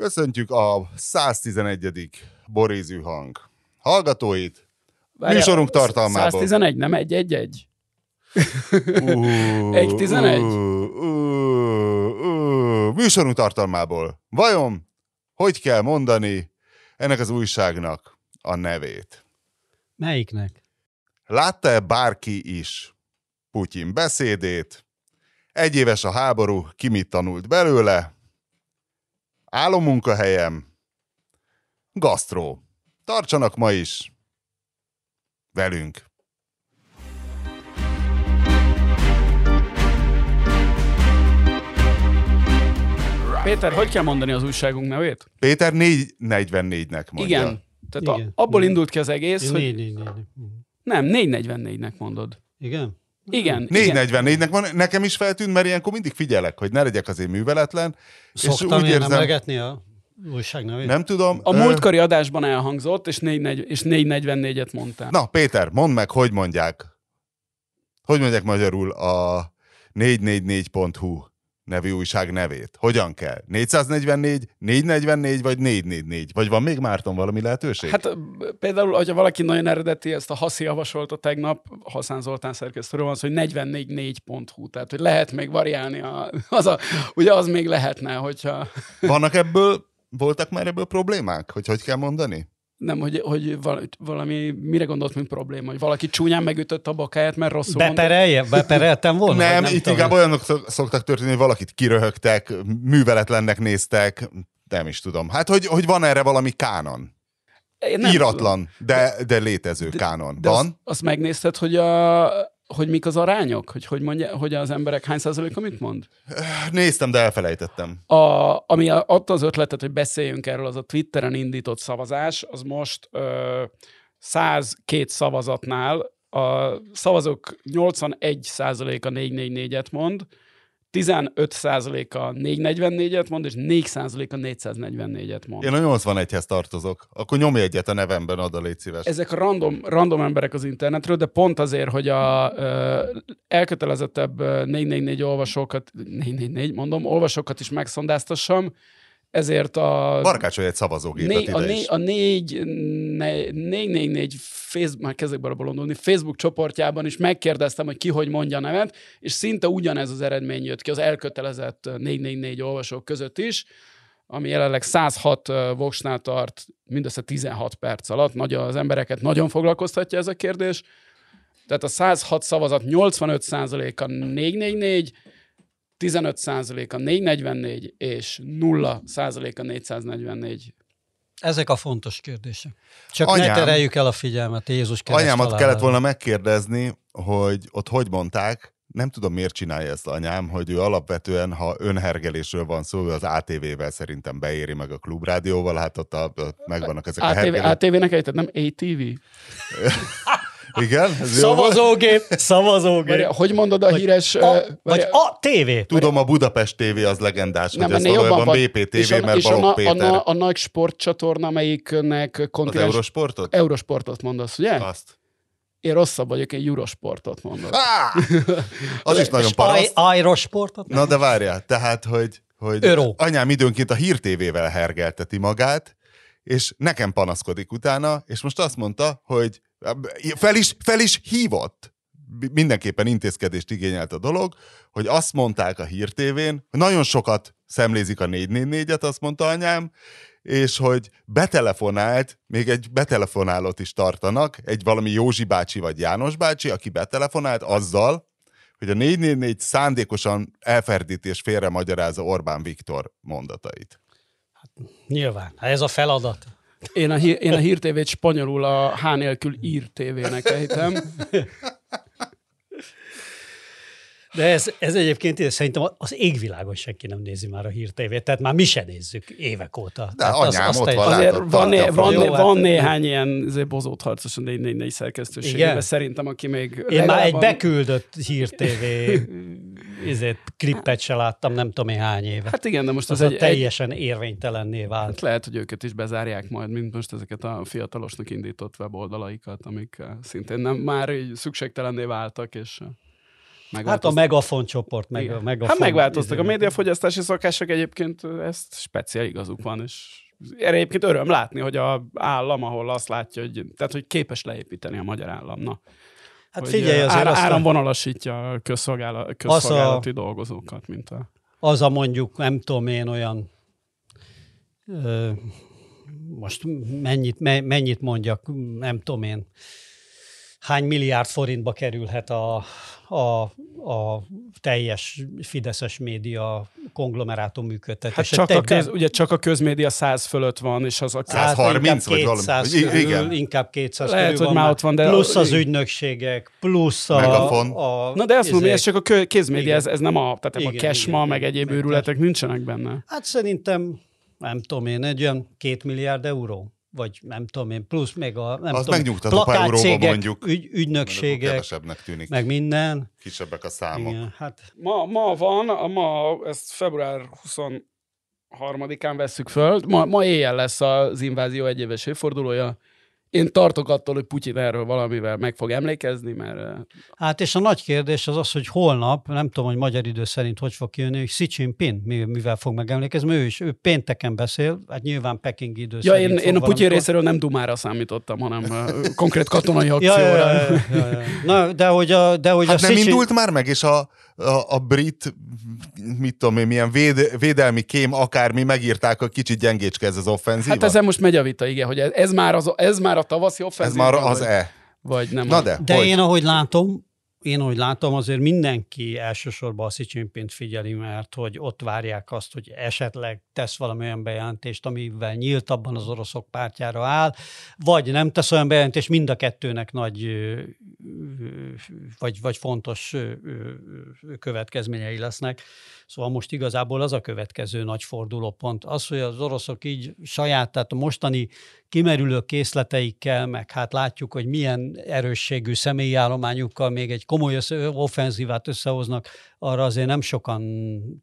Köszöntjük a 111. Borézű hang hallgatóit. Várjál, Műsorunk tartalmából. 111, nem 111? Uh, Egy tizenegy? uh, uh, uh. Műsorunk tartalmából. Vajon hogy kell mondani ennek az újságnak a nevét? Melyiknek? Látta-e bárki is Putyin beszédét? Egy éves a háború, ki mit tanult belőle? Álommunkahelyem? Gasztró. Tartsanak ma is velünk. Péter, hogy kell mondani az újságunk nevét? Péter 444-nek mondja. Igen. Tehát Igen. A, abból Igen. indult ki az egész, Én hogy Négy, négy, négy. Mhm. nem, 444-nek mondod. Igen? Igen. igen. 444-nek van, nekem is feltűnt, mert ilyenkor mindig figyelek, hogy ne legyek azért műveletlen. Szoktam úgy én érzem- emlegetni a újság nevét? Nem tudom. A ö, múltkori adásban elhangzott, és 440 és 444-et mondtál. Na, Péter, mondd meg, hogy mondják. Hogy mondják magyarul a 444.hu nevű újság nevét? Hogyan kell? 444, 444 vagy 444? Vagy van még Márton valami lehetőség? Hát például, hogyha valaki nagyon eredeti, ezt a Haszi javasolta tegnap, Haszán Zoltán szerkesztőről van szó, hogy 444.hu, tehát hogy lehet még variálni, a, az a, ugye az még lehetne, hogyha Vannak ebből, voltak már ebből problémák? Hogy hogy kell mondani? Nem, hogy, hogy val- valami, mire gondolt, mint probléma, hogy valaki csúnyán megütött a bokáját, mert rosszul mondta. Beperelje? Bepereltem volna? nem, nem itt tudom. inkább olyanok szok- szoktak történni, hogy valakit kiröhögtek, műveletlennek néztek, nem is tudom. Hát, hogy, hogy van erre valami kánon. Én nem tudom. Íratlan, de, de létező kánon. De Van? Azt, azt megnézted, hogy, a, hogy mik az arányok? Hogy, hogy, mondja, hogy az emberek hány százaléka mit mond? Néztem, de elfelejtettem. A, ami adta az ötletet, hogy beszéljünk erről, az a Twitteren indított szavazás, az most ö, 102 szavazatnál a szavazók 81 százaléka 444-et mond, 15 százaléka 444-et mond, és 4 százaléka 444-et mond. Én a 81-hez tartozok. Akkor nyomj egyet a nevemben, oda légy szíves. Ezek random, random emberek az internetről, de pont azért, hogy a ö, elkötelezettebb ö, 444 olvasókat, 444 mondom, olvasókat is megszondáztassam, ezért a... Barkácsolj egy szavazógépet Né, ide a, né, is. a négy, ne, 444 Facebook, már kezdek bele bolondulni, Facebook csoportjában is megkérdeztem, hogy ki hogy mondja a nevet, és szinte ugyanez az eredmény jött ki az elkötelezett 444 olvasók között is, ami jelenleg 106 ö, voksnál tart mindössze 16 perc alatt. Nagy, az embereket nagyon foglalkoztatja ez a kérdés. Tehát a 106 szavazat 85%-a 444, 15%-a 444, és 0%-a 444. Ezek a fontos kérdések. Csak Anyám- ne tereljük el a figyelmet Jézus kereszt Anyámat halálára. kellett volna megkérdezni, hogy ott hogy mondták, nem tudom miért csinálja ezt anyám, hogy ő alapvetően, ha önhergelésről van szó, ő az ATV-vel szerintem beéri meg a klubrádióval, hát ott, a, ott megvannak ezek a ATV, hergelések. ATV-nek nem ATV? Igen? Ez? Szavazógép, szavazógép. Várja, hogy mondod a Vagy híres... A, ö, vagy várja, a tévé. Tudom, a Budapest TV az legendás, nem, hogy ez valójában van. BPTV, és a, mert és a, Balogh a, Péter. na- a, nagy sportcsatorna, amelyiknek Az kontinens... Eurosportot? Eurosportot mondasz, ugye? Azt. Én rosszabb vagyok, én Eurosportot mondok. Á! Az is nagyon paraszt. aj- Ajrosportot? Na de várjál, tehát, hogy, hogy Öró. anyám időnként a hírtévével hergelteti magát, és nekem panaszkodik utána, és most azt mondta, hogy fel is, fel is hívott. Mindenképpen intézkedést igényelt a dolog, hogy azt mondták a hírtévén, hogy nagyon sokat szemlézik a 444-et, azt mondta anyám, és hogy betelefonált, még egy betelefonálót is tartanak, egy valami Józsi bácsi vagy János bácsi, aki betelefonált azzal, hogy a 444 szándékosan elferdíti és félre magyarázza Orbán Viktor mondatait. Nyilván. Hát ez a feladat. Én a, én a hírtévét spanyolul a H nélkül ír tévének ejtem. De ez, ez egyébként szerintem az égvilágon senki nem nézi már a hírtévét, tehát már mi se nézzük évek óta. De Tehát anyám ott egy- van, Azért látod, van, né, van, Jó, hát- van néhány ilyen bozót harcos a 444 szerkesztőségében, Igen? szerintem, aki még Én már egy beküldött hírtévé izét, klippet se láttam, nem tudom én hány éve. Hát igen, de most az az a egy, egy, teljesen érvénytelenné vált. hát lehet, hogy őket is bezárják majd, mint most ezeket a fiatalosnak indított weboldalaikat, amik eh, szintén nem már így szükségtelenné váltak, és eh, Hát a Megafon csoport, meg Igen. a Megafon. Hát megváltoztak a izé- médiafogyasztási szokások, egyébként ezt speciál igazuk van, és erre egyébként öröm látni, hogy a állam, ahol azt látja, hogy, tehát, hogy képes leépíteni a magyar államna. Hát hogy figyelj, azért ára, azt a- áramvonalasítja a közszolgála, közszolgálati dolgozókat, mint a... az a mondjuk, nem tudom én, olyan ö, most mennyit, me, mennyit mondjak, nem tudom én, hány milliárd forintba kerülhet a, a, a teljes fideszes média konglomerátum Hát működtetése. csak Te- a, de- köz, ugye csak a közmédia 100 fölött van, és az a Száz- Hát, 130 inkább vagy valami. 200 I- körül, igen. Inkább 200 Lehet, körül hogy már ott van, de- Plusz az igen. ügynökségek, plusz a... Megafon. a Na de azt mondom, hogy ez csak a kö- kézmédia, Igen. ez, ez nem a, tehát nem a Igen, kesma, igen, meg igen. egyéb Meg őrületek nincsenek benne. Hát szerintem, nem tudom én, egy olyan két milliárd euró, vagy nem tudom én, plusz még a nem Az tudom, plakátcégek, mondjuk. ügy, ügynökségek, kevesebbnek tűnik. meg minden. Kisebbek a számok. Igen, hát Ma, ma van, a ma, ezt február 23-án vesszük föl, ma, ma éjjel lesz az invázió egyéves évfordulója. Én tartok attól, hogy Putyin erről valamivel meg fog emlékezni, mert Hát és a nagy kérdés az az, hogy holnap, nem tudom, hogy magyar idő szerint hogy fog kijönni, hogy Xi Jinping mi- mivel fog megemlékezni, ő is, ő pénteken beszél, hát nyilván Peking idő ja, szerint én, én a Putyin részéről nem dumára számítottam, hanem konkrét katonai Ja, akcióra. ja, ja, ja, ja. Na, de hogy a, de hogy Hát a nem Xi Jin- indult már meg, és a, a, a brit, mit tudom én, milyen véd, védelmi kém, akármi, megírták, hogy kicsit gyengécske ez az offenzíva. Hát ezen most megy a vita, igen, hogy ez, ez, már, az, ez már a tavaszi offenzíva. ez már az vagy, E. Vagy nem. Na de, De hogy? én, ahogy látom, én, ahogy látom, azért mindenki elsősorban a Xi Jinping figyeli, mert hogy ott várják azt, hogy esetleg tesz valami olyan bejelentést, amivel nyíltabban az oroszok pártjára áll, vagy nem tesz olyan bejelentést, mind a kettőnek nagy vagy, vagy fontos következményei lesznek. Szóval most igazából az a következő nagy fordulópont. Az, hogy az oroszok így saját, tehát a mostani kimerülő készleteikkel, meg hát látjuk, hogy milyen erősségű személyi állományukkal még egy komoly offenzívát összehoznak, arra azért nem sokan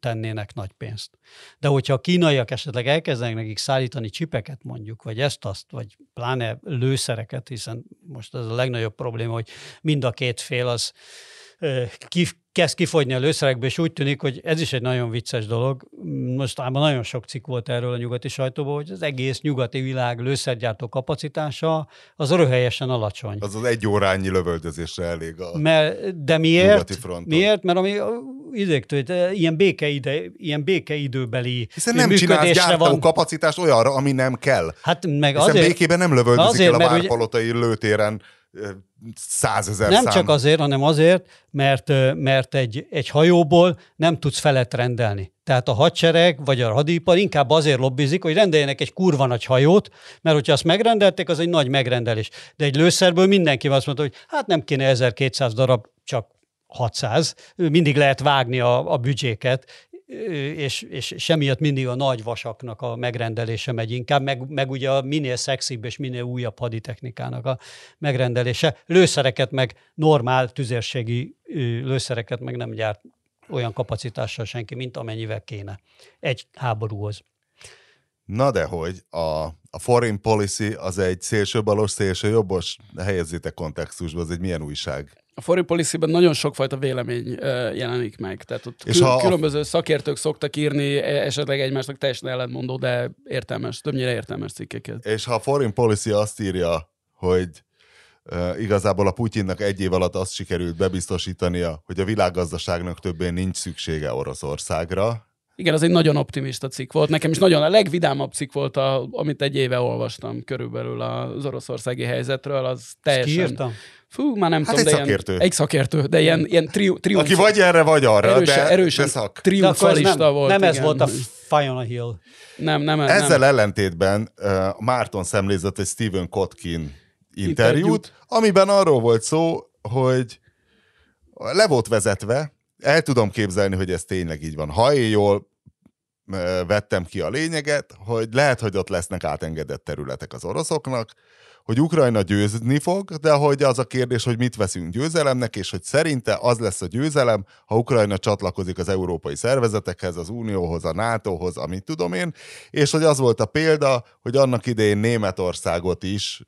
tennének nagy pénzt. De hogyha a kínaiak esetleg elkezdenek nekik szállítani csipeket mondjuk, vagy ezt-azt, vagy pláne lőszereket, hiszen most ez a legnagyobb probléma, hogy mind a két fél az ö, ki, kezd kifogyni a lőszerekből, és úgy tűnik, hogy ez is egy nagyon vicces dolog. Mostában nagyon sok cikk volt erről a nyugati sajtóban, hogy az egész nyugati világ lőszergyártó kapacitása az röhelyesen alacsony. Az az egy órányi lövöldözésre elég a... Mert, de miért? Miért? Mert ami idéktől, ilyen, békeide, ilyen békeidőbeli Hiszen nem csinálsz gyártó van. kapacitást olyanra, ami nem kell. Hát meg Hiszen azért, békében nem lövöldözik azért, el a mert ugye- várpalotai lőtéren százezer nem szám. csak azért, hanem azért, mert, mert egy, egy hajóból nem tudsz felet rendelni. Tehát a hadsereg vagy a hadipar inkább azért lobbizik, hogy rendeljenek egy kurva nagy hajót, mert hogyha azt megrendelték, az egy nagy megrendelés. De egy lőszerből mindenki azt mondta, hogy hát nem kéne 1200 darab, csak 600. Mindig lehet vágni a, a büdzséket, és, és, és mindig a nagy vasaknak a megrendelése megy inkább, meg, meg ugye a minél szexibb és minél újabb haditechnikának a megrendelése. Lőszereket meg normál tüzérségi lőszereket meg nem gyárt olyan kapacitással senki, mint amennyivel kéne egy háborúhoz. Na de hogy a, a foreign policy az egy szélsőbalos, szélsőjobbos, helyezzétek kontextusba, az egy milyen újság? A foreign policy-ben nagyon sokfajta vélemény jelenik meg. Tehát ott És kül- ha a- különböző szakértők szoktak írni, e- esetleg egymásnak teljesen ellentmondó, de értelmes, többnyire értelmes cikkeket. És ha a foreign policy azt írja, hogy uh, igazából a Putyinnak egy év alatt azt sikerült bebiztosítania, hogy a világgazdaságnak többé nincs szüksége Oroszországra, Igen, az egy nagyon optimista cikk volt. Nekem is nagyon a legvidámabb cikk volt, a, amit egy éve olvastam körülbelül az oroszországi helyzetről. Az teljesen... Fú, már nem Hát tudom, egy de szakértő. Ilyen, egy szakértő, de ilyen, ilyen triu, triumf, aki vagy erre, vagy arra, erősen, de, erősen de szak. De ez triumfalista nem, volt. nem ez igen. volt a Fiona Hill. Nem, nem, Ezzel nem. ellentétben uh, Márton szemlézett egy Stephen Kotkin interjút, Interjút. amiben arról volt szó, hogy le volt vezetve, el tudom képzelni, hogy ez tényleg így van. Ha én jól vettem ki a lényeget, hogy lehet, hogy ott lesznek átengedett területek az oroszoknak, hogy Ukrajna győzni fog, de hogy az a kérdés, hogy mit veszünk győzelemnek, és hogy szerinte az lesz a győzelem, ha Ukrajna csatlakozik az európai szervezetekhez, az Unióhoz, a NATO-hoz, amit tudom én, és hogy az volt a példa, hogy annak idején Németországot is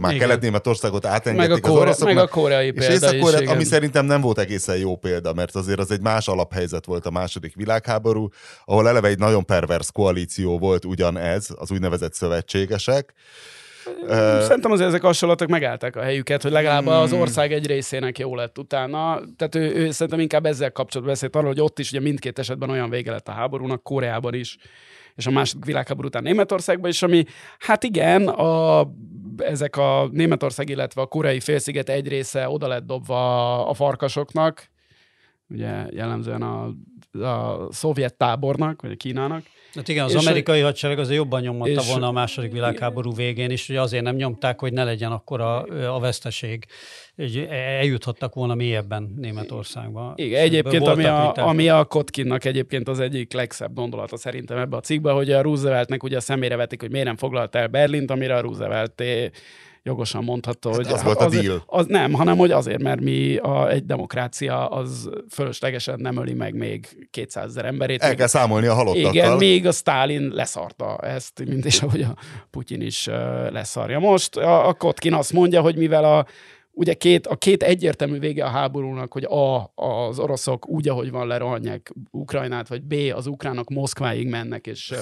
már Igen. Kelet-Németországot Meg a, átengedték az meg a koreai és példa is, észak igen. ami szerintem nem volt egészen jó példa, mert azért az egy más alaphelyzet volt a második világháború, ahol eleve egy nagyon pervers koalíció volt ugyanez, az úgynevezett szövetségesek. Szerintem azért ezek a hasonlatok megállták a helyüket, hogy legalább az Hmm. ország egy részének jó lett utána. Tehát ő, ő szerintem inkább ezzel kapcsolatban beszélt arról, hogy ott is ugye mindkét esetben olyan vége lett a háborúnak, Koreában is, és a második világháború után Németországban is, ami hát igen, a, ezek a Németország, illetve a koreai félsziget egy része oda lett dobva a farkasoknak, ugye jellemzően a, a szovjet tábornak, vagy a Kínának, Hát igen, az És- amerikai hadsereg azért jobban nyomatta és- volna a második világháború végén is, hogy azért nem nyomták, hogy ne legyen akkor a, a veszteség. Eljuthattak volna mélyebben Németországba. Igen, egyébként ami a, viták. ami a Kotkinnak egyébként az egyik legszebb gondolata szerintem ebbe a cikkben, hogy a Rooseveltnek ugye a szemére vetik, hogy miért nem foglalt el Berlint, amire a Roosevelt jogosan mondhatta, hogy az volt a deal. Az nem, hanem hogy azért, mert mi a, egy demokrácia az fölöslegesen nem öli meg még 200 ezer emberét. El kell számolni a halottakkal. Igen, még a Stalin leszarta ezt, mint és ahogy a Putyin is leszarja. Most a, a Kotkin azt mondja, hogy mivel a ugye két, a két egyértelmű vége a háborúnak, hogy A, az oroszok úgy, ahogy van, lerohanják Ukrajnát, vagy B, az ukránok Moszkváig mennek, és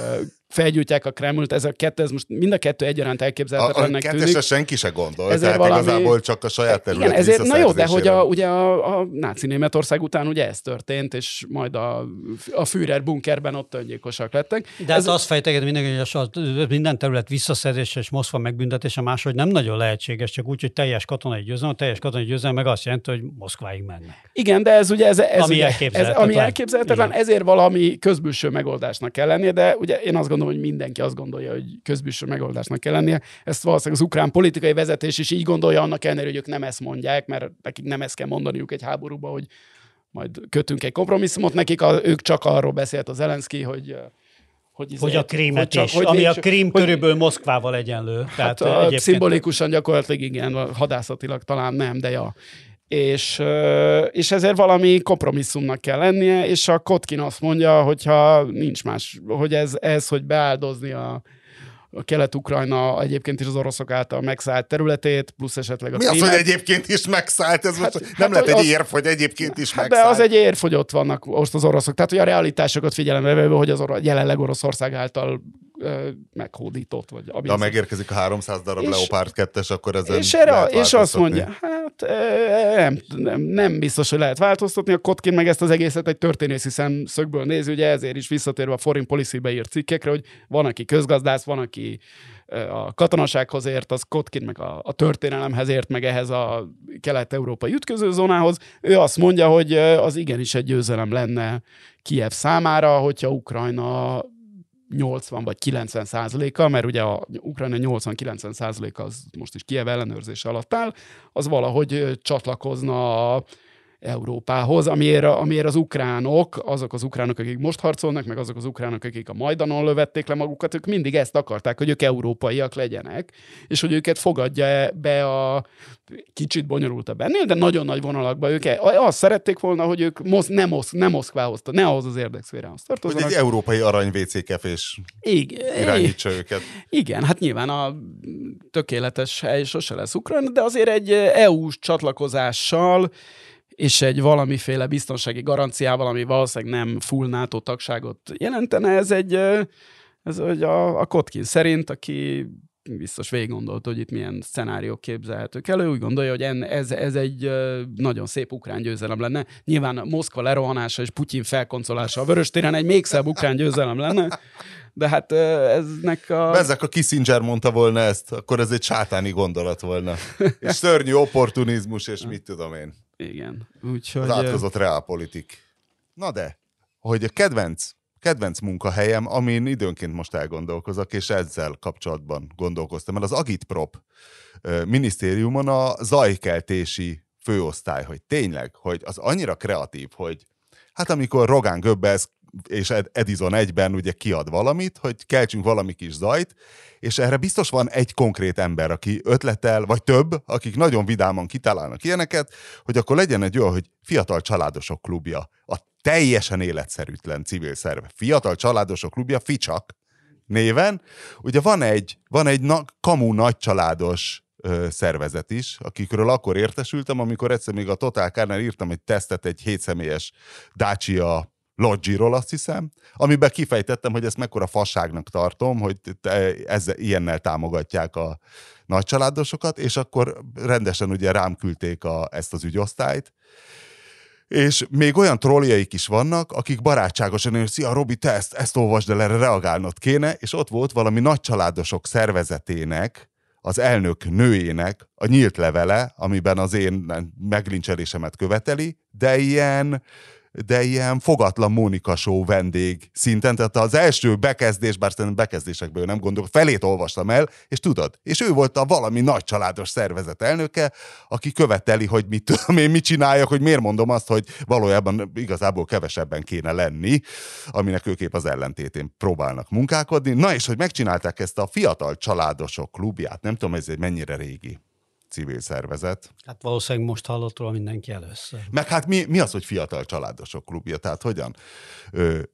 felgyújtják a Kremlt, ez a kettő, ez most mind a kettő egyaránt a, a elképzelhetetlennek kettesre tűnik. senki se gondol, Ezért tehát valami- igazából csak a saját terület Igen, ezért, na jó, de hogy a, ugye a, a náci Németország után ugye ez történt, és majd a, a Führer bunkerben ott öngyilkosak lettek. De hát Ez- azt fejteget mindenki, hogy az- minden terület visszaszerzése és Moszkva megbüntetése máshogy nem nagyon lehetséges, csak úgy, hogy teljes katonai győzelem. A teljes katonai győzelem meg azt jelenti, hogy Moszkváig mennek. Igen, de ez ugye ez, ez, Ami ugye, ez elképzelhetetlen. ami elképzelhetetlen, ezért valami közbülső megoldásnak kell lennie, de ugye én azt gondolom, hogy mindenki azt gondolja, hogy közbülső megoldásnak kell lennie. Ezt valószínűleg az ukrán politikai vezetés is így gondolja, annak ellenére, hogy ők nem ezt mondják, mert nekik nem ezt kell mondaniuk egy háborúban, hogy majd kötünk egy kompromisszumot, nekik, a, ők csak arról beszélt az Zelenszky, hogy hogy, izé- Hogy a krímet csak- is, hogy ami a végső- krím hogy- körülbelül Moszkvával egyenlő. Hát Tehát a, szimbolikusan gyakorlatilag igen, hadászatilag talán nem, de ja. És, és ezért valami kompromisszumnak kell lennie, és a Kotkin azt mondja, hogyha nincs más, hogy ez, ez hogy beáldozni a, a Kelet-Ukrajna egyébként is az oroszok által megszállt területét, plusz esetleg a Mi az, hogy egyébként is megszállt? Ez most Hát- nem hát, lehet egy az- érv, hogy egyébként is Hát de megszállt. az egy érv, hogy ott vannak most az oroszok. Tehát, hogy a realitásokat figyelembe véve, hogy az orosz, jelenleg Oroszország által meghódított. Vagy De ha megérkezik a 300 darab És- Leopard 2-es, akkor ezen És, erre, lehet és azt mondja, hát nem, nem, nem biztos, hogy lehet változtatni. A Kotkin meg ezt az egészet egy történészi szemszögből nézi, ugye ezért is visszatérve a Foreign Policy-be írt cikkekre, hogy van, aki közgazdász, van, aki a katonasághoz ért, az Kotkin meg a, a történelemhez ért, meg ehhez a kelet-európai ütközőzónához. Ő azt mondja, hogy az igenis egy győzelem lenne Kiev számára, hogyha Ukrajna 80 vagy 90 százaléka, mert ugye a Ukrajna 80-90 százaléka az most is Kiev ellenőrzése alatt áll, az valahogy csatlakozna a Európához, amiért, amiért az ukránok, azok az ukránok, akik most harcolnak, meg azok az ukránok, akik a Majdanon lövették le magukat, ők mindig ezt akarták, hogy ők európaiak legyenek, és hogy őket fogadja be a kicsit bonyolultabb ennél, de nagyon nagy vonalakban ők e- azt szerették volna, hogy ők mosz, nem, Mosz, nem Moszkvához, ne ahhoz az érdekszférához Hogy tartozzanak. egy európai arany WC kefés Igen, irányítsa őket. igen, hát nyilván a tökéletes hely sose lesz Ukrajna, de azért egy EU-s csatlakozással és egy valamiféle biztonsági garanciával, ami valószínűleg nem full NATO tagságot jelentene, ez egy, ez hogy a, a Kotkin szerint, aki biztos végig gondolt, hogy itt milyen szenáriók képzelhetők elő, úgy gondolja, hogy en, ez, ez egy nagyon szép ukrán győzelem lenne. Nyilván Moszkva lerohanása és Putyin felkoncolása a Vöröstéren egy még szebb ukrán győzelem lenne, de hát eznek a... Ezek a Kissinger mondta volna ezt, akkor ez egy sátáni gondolat volna. És szörnyű opportunizmus, és mit tudom én. Igen. Úgyhogy... Az átkozott reálpolitik. Na de, hogy a kedvenc, kedvenc munkahelyem, amin időnként most elgondolkozok, és ezzel kapcsolatban gondolkoztam, mert az Agitprop minisztériumon a zajkeltési főosztály, hogy tényleg, hogy az annyira kreatív, hogy hát amikor Rogán Göbbels és Ed- Edison egyben ugye kiad valamit, hogy keltsünk valami kis zajt, és erre biztos van egy konkrét ember, aki ötletel, vagy több, akik nagyon vidáman kitalálnak ilyeneket, hogy akkor legyen egy olyan, hogy fiatal családosok klubja, a teljesen életszerűtlen civil szerve. Fiatal családosok klubja, Ficsak néven. Ugye van egy, van egy na, kamu nagycsaládos szervezet is, akikről akkor értesültem, amikor egyszer még a Total Car-nál írtam egy tesztet egy hétszemélyes Dacia Logiról, azt hiszem, amiben kifejtettem, hogy ezt mekkora fasságnak tartom, hogy ezzel, ilyennel támogatják a nagycsaládosokat, és akkor rendesen ugye rám küldték a, ezt az ügyosztályt, és még olyan trolljaik is vannak, akik barátságosan, hogy szia Robi, te ezt, ezt olvasd el, erre reagálnod kéne, és ott volt valami nagycsaládosok szervezetének, az elnök nőjének a nyílt levele, amiben az én meglincselésemet követeli, de ilyen de ilyen fogatlan Mónika show vendég szinten, tehát az első bekezdés, bár szerintem bekezdésekből nem gondolok, felét olvastam el, és tudod, és ő volt a valami nagy családos szervezet elnöke, aki követeli, hogy mit tudom én, mit csináljak, hogy miért mondom azt, hogy valójában igazából kevesebben kéne lenni, aminek őképp az ellentétén próbálnak munkálkodni. Na és hogy megcsinálták ezt a fiatal családosok klubját, nem tudom, ez egy mennyire régi civil szervezet. Hát valószínűleg most hallott róla mindenki először. Meg hát mi, mi az, hogy fiatal családosok klubja? Tehát hogyan?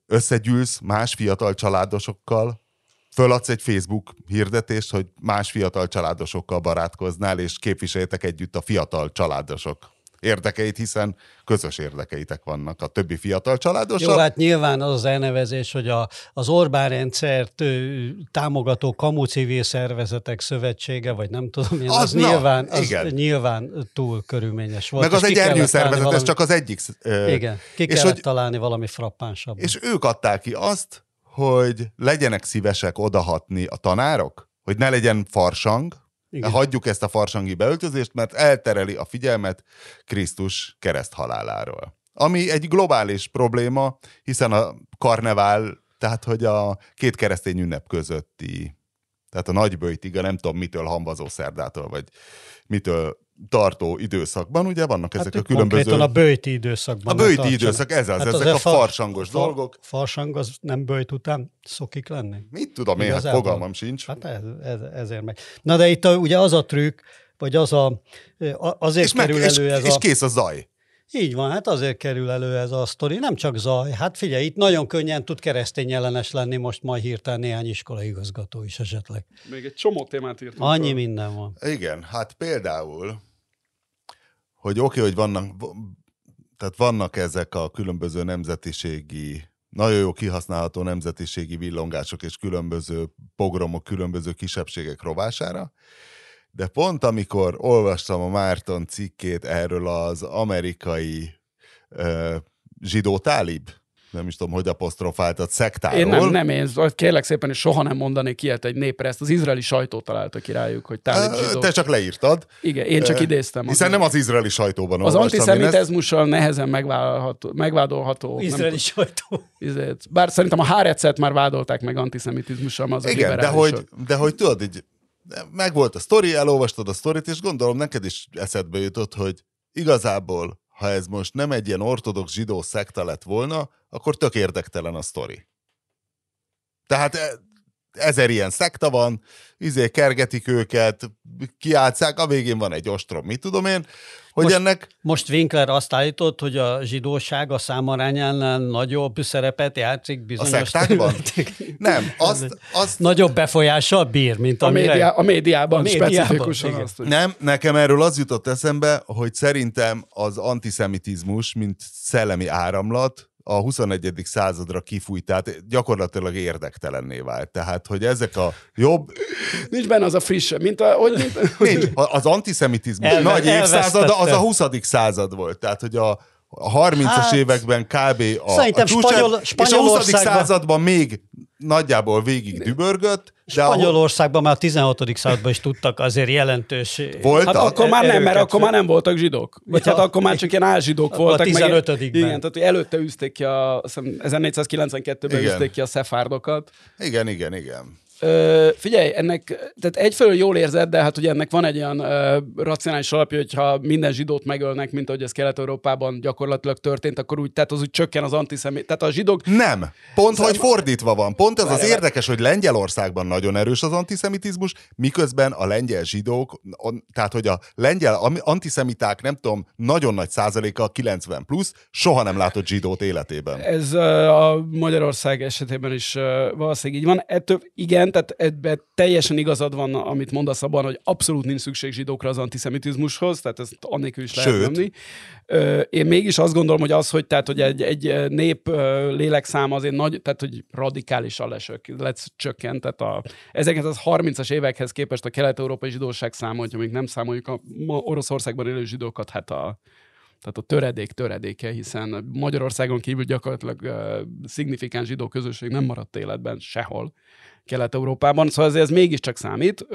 Összegyűlsz más fiatal családosokkal, föladsz egy Facebook hirdetést, hogy más fiatal családosokkal barátkoznál, és képviseljetek együtt a fiatal családosok érdekeit, hiszen közös érdekeitek vannak a többi fiatal családossal. Jó, hát nyilván az az elnevezés, hogy a, az Orbán rendszert ő, támogató kamu civil szervezetek szövetsége, vagy nem tudom, az, az, na, nyilván, az igen. nyilván túl körülményes volt. Meg az egy szervezet, valami, ez csak az egyik. Igen, ki és kellett hogy, találni valami frappánsabb. És ők adták ki azt, hogy legyenek szívesek odahatni a tanárok, hogy ne legyen farsang, igen. Hagyjuk ezt a farsangi beöltözést, mert eltereli a figyelmet Krisztus kereszthaláláról. Ami egy globális probléma, hiszen a karnevál, tehát hogy a két keresztény ünnep közötti, tehát a nagybőjtig, nem tudom mitől, hamvazó szerdától, vagy mitől tartó időszakban, ugye vannak hát ezek a különböző... a bőjti időszakban. A bőjti időszak, ez az, hát ezek a farsangos far, dolgok. Farsang az nem bőjt után szokik lenni? Mit tudom én, hát fogalmam sincs. Hát ez, ez, ezért meg. Na de itt a, ugye az a trükk, vagy az a, azért és kerül meg, elő és, ez és a... És kész a zaj. Így van, hát azért kerül elő ez a sztori, nem csak zaj. Hát figyelj, itt nagyon könnyen tud keresztény ellenes lenni most majd hirtelen néhány iskola igazgató is esetleg. Még egy csomó témát írtunk. Annyi fel. minden van. Igen, hát például hogy oké, okay, hogy vannak, tehát vannak ezek a különböző nemzetiségi, nagyon jó kihasználható nemzetiségi villongások és különböző pogromok, különböző kisebbségek rovására, de pont amikor olvastam a Márton cikkét erről az amerikai uh, zsidó tálib nem is tudom, hogy apostrofáltat szektáról. Én nem, nem, én kérlek szépen, és soha nem mondanék ilyet egy népre, ezt az izraeli sajtó találta ki rájuk, hogy tálib zsidó. Te csak leírtad. Igen, én csak idéztem. Hiszen azért. nem az izraeli sajtóban Az antiszemitizmussal ezt... nehezen megvádolható. megvádolható izraeli nem, sajtó. Izraelt. Bár szerintem a Hárecet már vádolták meg antiszemitizmussal, az Igen, de hogy, de hogy tudod, így meg volt a sztori, elolvastad a sztorit, és gondolom neked is eszedbe jutott, hogy igazából ha ez most nem egy ilyen ortodox zsidó szekta lett volna, akkor tök érdektelen a sztori. Tehát e, ezer ilyen szekta van, izé kergetik őket, kiátszák, a végén van egy ostrom, mit tudom én, hogy most, ennek... Most Winkler azt állított, hogy a zsidóság a számarányánál nagyobb szerepet játszik bizonyos... A Nem, azt, azt... Nagyobb befolyással bír, mint a, amire... médiá, a médiában, a médiában specifikusan azt, hogy... Nem, nekem erről az jutott eszembe, hogy szerintem az antiszemitizmus, mint szellemi áramlat, a 21. századra kifújt, tehát gyakorlatilag érdektelenné vált. Tehát, hogy ezek a jobb... Nincs benne az a friss, mint a... Hogy, mint... Nincs. Az antiszemitizmus Elve, nagy évszázada, az a 20. század volt. Tehát, hogy a, a 30-as hát, években kb. a, a csúcsán, Spanyol, és a 20. században még nagyjából végig dübörgött. De Spanyolországban már a 16. században is tudtak azért jelentős... Voltak? Hát akkor már nem, mert akkor már nem voltak zsidók. Vagy ja, hát akkor már csak ilyen álzsidók voltak. A 15 meg, Igen, tehát előtte üzték ki a, 1492-ben üzték ki a szefárdokat. Igen, igen, igen. Ö, figyelj, ennek, tehát egyfelől jól érzed, de hát ugye ennek van egy olyan ö, racionális alapja, hogyha minden zsidót megölnek, mint ahogy ez Kelet-Európában gyakorlatilag történt, akkor úgy, tehát az úgy csökken az antiszemét. Tehát a zsidók... Nem. Pont, hogy fordítva van. Pont ez az érdekes, hogy Lengyelországban nagyon erős az antiszemitizmus, miközben a lengyel zsidók, tehát hogy a lengyel antiszemiták, nem tudom, nagyon nagy százaléka 90 plusz, soha nem látott zsidót életében. Ez a Magyarország esetében is valószínűleg így van. Ettől igen, igen, tehát ebben teljesen igazad van, amit mondasz abban, hogy abszolút nincs szükség zsidókra az antiszemitizmushoz, tehát ezt annélkül is lehet Sőt. Én mégis azt gondolom, hogy az, hogy, tehát, hogy egy, egy nép lélekszáma azért nagy, tehát hogy radikálisan lesök, lesz csökkent. Tehát a, ezeket az 30-as évekhez képest a kelet-európai zsidóság száma, hogyha még nem számoljuk a ma Oroszországban élő zsidókat, hát a, tehát a töredék töredéke, hiszen Magyarországon kívül gyakorlatilag uh, szignifikáns zsidó közösség nem maradt életben sehol Kelet-Európában, szóval ez, ez mégiscsak számít.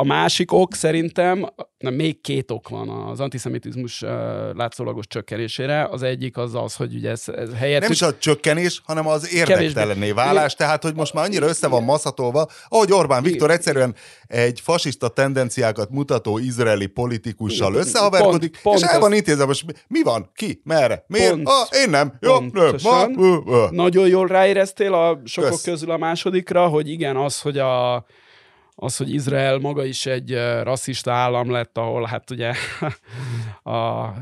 A másik ok szerintem, nem, még két ok van az antiszemitizmus uh, látszólagos csökkenésére. Az egyik az az, hogy ugye ez, ez helyett... Nem is a csökkenés, hanem az érdektelenné válás, tehát hogy most már annyira össze van maszatolva, ahogy Orbán Viktor egyszerűen egy fasiszta tendenciákat mutató izraeli politikussal összehaverkodik, pont- pont és el van intézve, most mi- van, ki, merre, miért, Pont- ah, én nem, jó, nem, ma, ö, ö. Nagyon jól ráéreztél a sokok Kösz. közül a másodikra, hogy igen, az, hogy a az, hogy Izrael maga is egy rasszista állam lett, ahol hát ugye a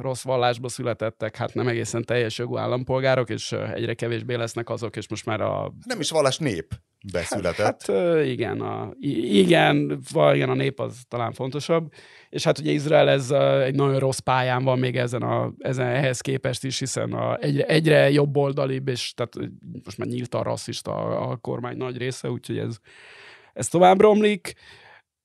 rossz vallásba születettek, hát nem egészen teljes jogú állampolgárok, és egyre kevésbé lesznek azok, és most már a Nem is vallás nép beszületett. Hát ö, igen, a, igen, igen, a nép az talán fontosabb. És hát ugye Izrael ez egy nagyon rossz pályán van még ezen, a, ezen ehhez képest is, hiszen a, egyre, egyre jobb oldalibb, és tehát most már nyíltan rasszista a, a kormány nagy része, úgyhogy ez, ez tovább romlik.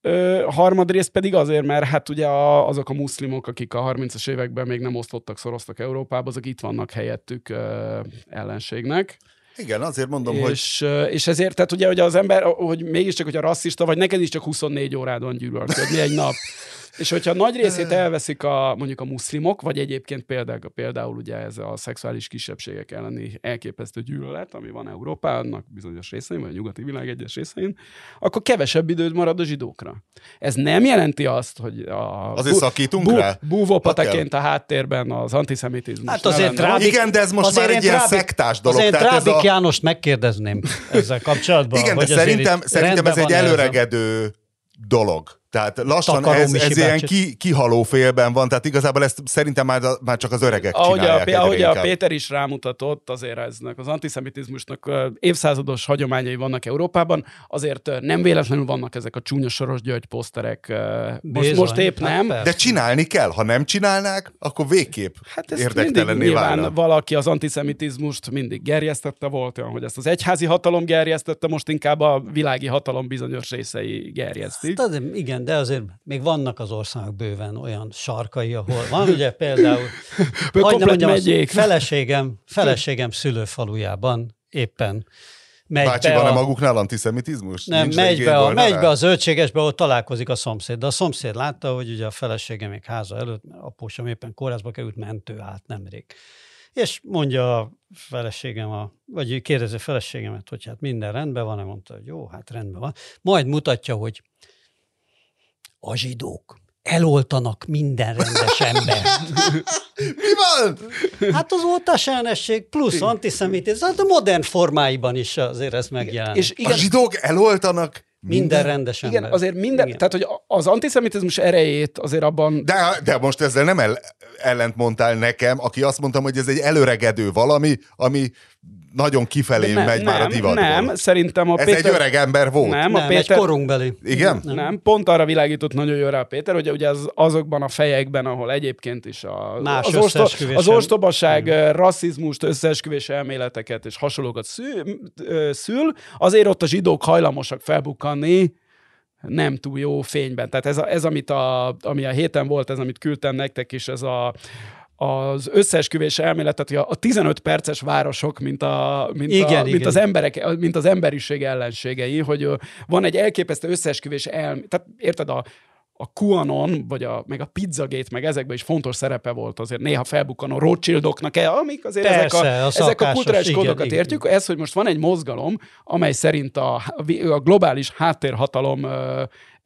Ö, a harmadrészt pedig azért, mert hát ugye a, azok a muszlimok, akik a 30-as években még nem osztottak, szoroztak Európába, azok itt vannak helyettük ö, ellenségnek. Igen, azért mondom, hogy És, ö, és ezért, tehát ugye, hogy az ember, hogy mégiscsak, hogyha rasszista vagy, neked is csak 24 órádon gyűlölködni egy nap. És hogyha nagy részét elveszik a, mondjuk a muszlimok, vagy egyébként például, például ugye ez a szexuális kisebbségek elleni elképesztő gyűlölet, ami van Európának bizonyos részein, vagy a nyugati világ egyes részein, akkor kevesebb időd marad a zsidókra. Ez nem jelenti azt, hogy a Azért szakítunk rá? búvópataként a háttérben az antiszemitizmus. Hát azért. Drábik- Igen, de ez most azért már egy ilyen szektás dolog. Azért tehát ez Drábik a... Jánost megkérdezném ezzel kapcsolatban. Igen, de szerintem, szerintem ez egy ez előregedő dolog. Tehát lassan ez, ez ilyen ki, kihaló félben van, tehát igazából ezt szerintem már, már csak az öregek ahogy a, csinálják egyre ahogy a inkább. Péter is rámutatott, azért eznek az antiszemitizmusnak évszázados hagyományai vannak Európában, azért nem véletlenül vannak ezek a csúnya Soros György poszterek. Most, most épp Hát nem. De csinálni kell, ha nem csinálnák, akkor végképp Hát ezt nyilván válna. valaki az antiszemitizmust mindig gerjesztette, volt olyan, hogy ezt az egyházi hatalom gerjesztette, most inkább a világi hatalom bizonyos részei gerjesztik. Hát azért, igen, de azért még vannak az országnak bőven olyan sarkai, ahol van ugye például, hogy nem mondjam, megyék. feleségem, feleségem szülőfalujában éppen megy Bácsi, be van-e a, maguknál antiszemitizmus? nem, Nincs megy be, a, megy be a zöldségesbe, ahol találkozik a szomszéd. De a szomszéd látta, hogy ugye a felesége még háza előtt, apósom éppen kórházba került, mentő állt nemrég. És mondja a feleségem, a, vagy kérdezi a feleségemet, hogy hát minden rendben van, mondta, hogy jó, hát rendben van. Majd mutatja, hogy a zsidók eloltanak minden rendes ember. Mi van? Hát az oltás ellenesség plusz antiszemitizmus, hát a modern formáiban is azért ez megjelenik. És Igen. A zsidók eloltanak minden rendes igen, ember. azért minden, Igen. tehát hogy az antiszemitizmus erejét azért abban De, de most ezzel nem el, ellent mondtál nekem, aki azt mondtam, hogy ez egy előregedő valami, ami nagyon kifelé nem, megy már a nem, divatból. nem, szerintem a Ez Péter... egy öreg ember volt. Nem, a nem, Péter... egy korunkbeli. Igen? Nem. nem, pont arra világított nagyon jól rá a Péter, hogy ugye az, azokban a fejekben, ahol egyébként is a, Más az, osto, az ostobaság, mm. rasszizmust, összeesküvés elméleteket és hasonlókat szül, szül, azért ott a zsidók hajlamosak felbukkanni nem túl jó fényben. Tehát ez, a, ez amit a, ami a héten volt, ez, amit küldtem nektek is, ez a, az összeesküvés elméletet, a, a 15 perces városok, mint, a, mint, Igen, a, mint igen. az emberek, mint az emberiség ellenségei, hogy van egy elképesztő összeesküvés elmélet. Tehát érted, a, a QAnon, vagy a, meg a Pizzagate, meg ezekben is fontos szerepe volt azért néha felbukkanó Rothschildoknak, amik azért Persze, ezek a a, ezek a kulturális igen, kódokat igen. értjük. Ez, hogy most van egy mozgalom, amely szerint a, a globális háttérhatalom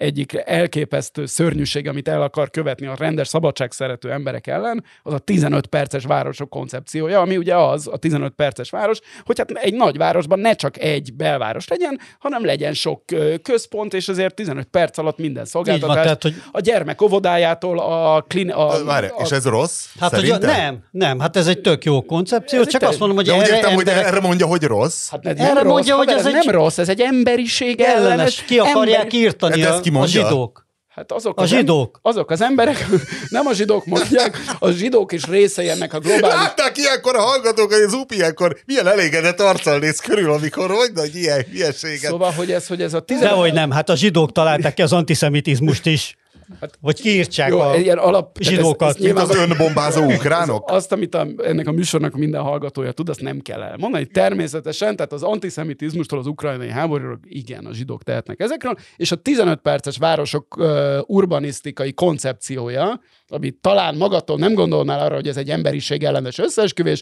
egyik elképesztő szörnyűség, amit el akar követni a rendes szabadság szerető emberek ellen, az a 15 perces városok koncepciója, ami ugye az, a 15 perces város, hogy hát egy nagy városban ne csak egy belváros legyen, hanem legyen sok központ, és azért 15 perc alatt minden szolgáltatás. Van, tehát, hogy... A gyermek óvodájától a, klin... a, Várj, a... és ez rossz? Hát, hogy nem, nem, hát ez egy tök jó koncepció, ez csak azt mondom, hogy de erre, értem, emberek... hogy erre mondja, hogy rossz. Hát ez erre rossz, mondja, hogy ez, ez egy... nem rossz, ez egy emberiség ellenes. Ki akarják emberi... írtani hát a, a zsidók. Hát azok a az zsidók. Em- azok az emberek, nem a zsidók mondják, a zsidók is részei ennek a globális... Látták ilyenkor a hallgatók, hogy az UPI ilyenkor milyen elégedett arccal néz körül, amikor hogy nagy ilyen hülyeséget. Szóval, hogy ez, hogy ez a tizen... Dehogy nem, hát a zsidók találták ki az antiszemitizmust is. Hát, Vagy kiírtsák jó, a ilyen alap, zsidókat. Ez, ez mint az önbombázó ukránok? Azt, amit a, ennek a műsornak minden hallgatója tud, azt nem kell elmondani. Természetesen, tehát az antiszemitizmustól az ukrajnai háborúról, igen, a zsidók tehetnek ezekről, és a 15 perces városok uh, urbanisztikai koncepciója, amit talán magatól nem gondolnál arra, hogy ez egy emberiség ellenes összeesküvés,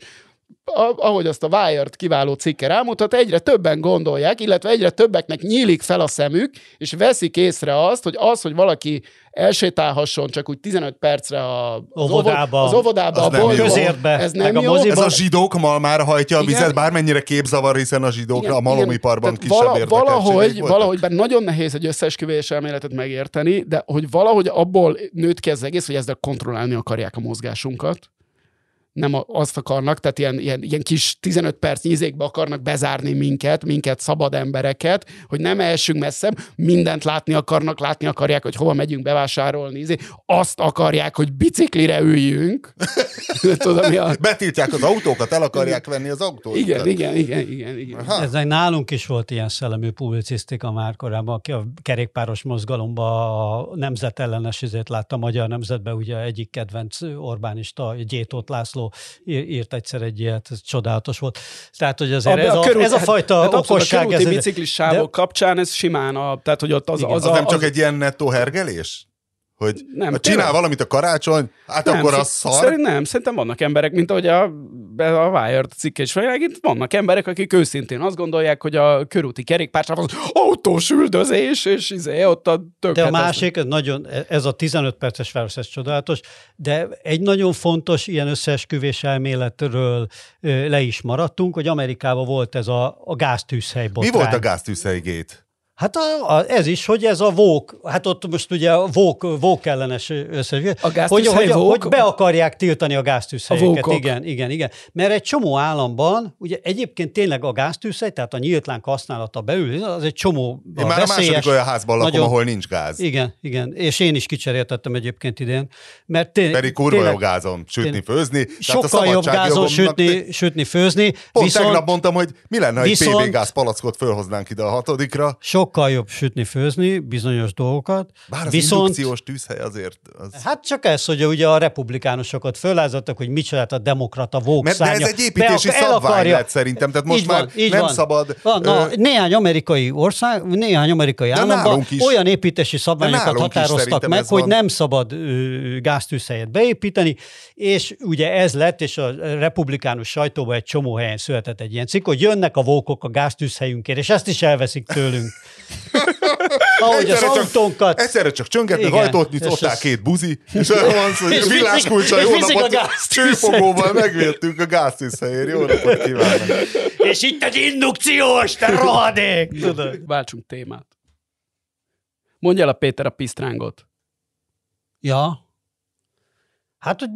ahogy azt a Wired kiváló cikke rámutat, egyre többen gondolják, illetve egyre többeknek nyílik fel a szemük, és veszik észre azt, hogy az, hogy valaki elsétálhasson csak úgy 15 percre a, óvodába, az óvodába, az a boltba, közértbe, ez nem a jó. Ez a zsidók már hajtja a vizet, igen, bármennyire képzavar, hiszen a zsidók igen, a malomiparban kisebb vala, valahogy, valahogy, bár nagyon nehéz egy összeesküvés elméletet megérteni, de hogy valahogy abból nőtt ki az egész, hogy ezzel kontrollálni akarják a mozgásunkat nem azt akarnak, tehát ilyen, ilyen, ilyen kis 15 perc nyizékbe akarnak bezárni minket, minket szabad embereket, hogy nem elsünk messzebb, mindent látni akarnak, látni akarják, hogy hova megyünk bevásárolni, izé. azt akarják, hogy biciklire üljünk. Tudom, mi a... Betiltják az autókat, el akarják venni az autót. Igen, igen, igen, igen, igen. Ez egy nálunk is volt ilyen szellemű publicisztika már korábban, aki a kerékpáros mozgalomba a nemzetellenes izét látta a magyar nemzetbe, ugye egyik kedvenc Orbánista, Gyétót László írt egyszer egy ilyet, ez csodálatos volt. Tehát, hogy azért a, ez, a, körül, ez a hát- fajta hát, okosság... A biciklis sávok de... kapcsán ez simán, a, tehát hogy ott az, az, az, az, nem csak az, egy ilyen nettó hergelés? Hogy nem, ha csinál tényleg? valamit a karácsony, hát nem, akkor az szar. Szerint nem, szerintem vannak emberek, mint ahogy a, a Wired cikke is itt vannak emberek, akik őszintén azt gondolják, hogy a körúti kerékpársáv az autós üldözés, és izé, ott a tök. De a másik, ez, nagyon, ez a 15 perces város, ez csodálatos, de egy nagyon fontos ilyen összeesküvés elméletről le is maradtunk, hogy Amerikában volt ez a, a gáztűzhely botrány. Mi volt a gáztűzhely gét? Hát a, a, ez is, hogy ez a vók, hát ott most ugye a vók, vók ellenes összes, hogy, hogy, hogy be akarják tiltani a gáztűzhelyeket. A igen, igen, igen. Mert egy csomó államban, ugye egyébként tényleg a gáztűzhely, tehát a nyíltlánk használata belül, az egy csomó Én már veszélyes, a második olyan házban lakom, nagyon, ahol nincs gáz. Igen, igen. És én is kicseréltettem egyébként idén. Mert tény, Pedig kurva tényleg, jó gázom sütni, tény, főzni. Sokkal jobb gázon sütni, sütni, főzni. Pont viszont, tegnap mondtam, hogy mi lenne, ha egy PB gáz palackot fölhoznánk ide a hatodikra. Sok sokkal jobb sütni, főzni bizonyos dolgokat. Bár az Viszont, indukciós tűzhely azért... Az... Hát csak ez, hogy ugye a republikánusokat fölázottak, hogy micsodát a demokrata vókszárnya. De ez egy építési Be, szabvány akarja... lett szerintem, tehát most így már van, nem van. szabad... Van, na, ö... Néhány amerikai ország, néhány amerikai államban olyan építési szabványokat határoztak meg, hogy van. nem szabad ö, gáztűzhelyet beépíteni, és ugye ez lett, és a republikánus sajtóban egy csomó helyen született egy ilyen cikk, hogy jönnek a vókok a gáztűzhelyünkért, és ezt is elveszik tőlünk. Ahogy az autónkat. Egyszerre csak csöngetnek, ajtót nyitották két buzi, és olyan van, hogy világkulcsa, jó napot, csőfogóval megvéltünk a gáztűzhelyért. Jó napot kívánok. És itt egy indukciós, te rohadék! Váltsunk témát. Mondja el a Péter a pisztrángot. Ja. Hát, hogy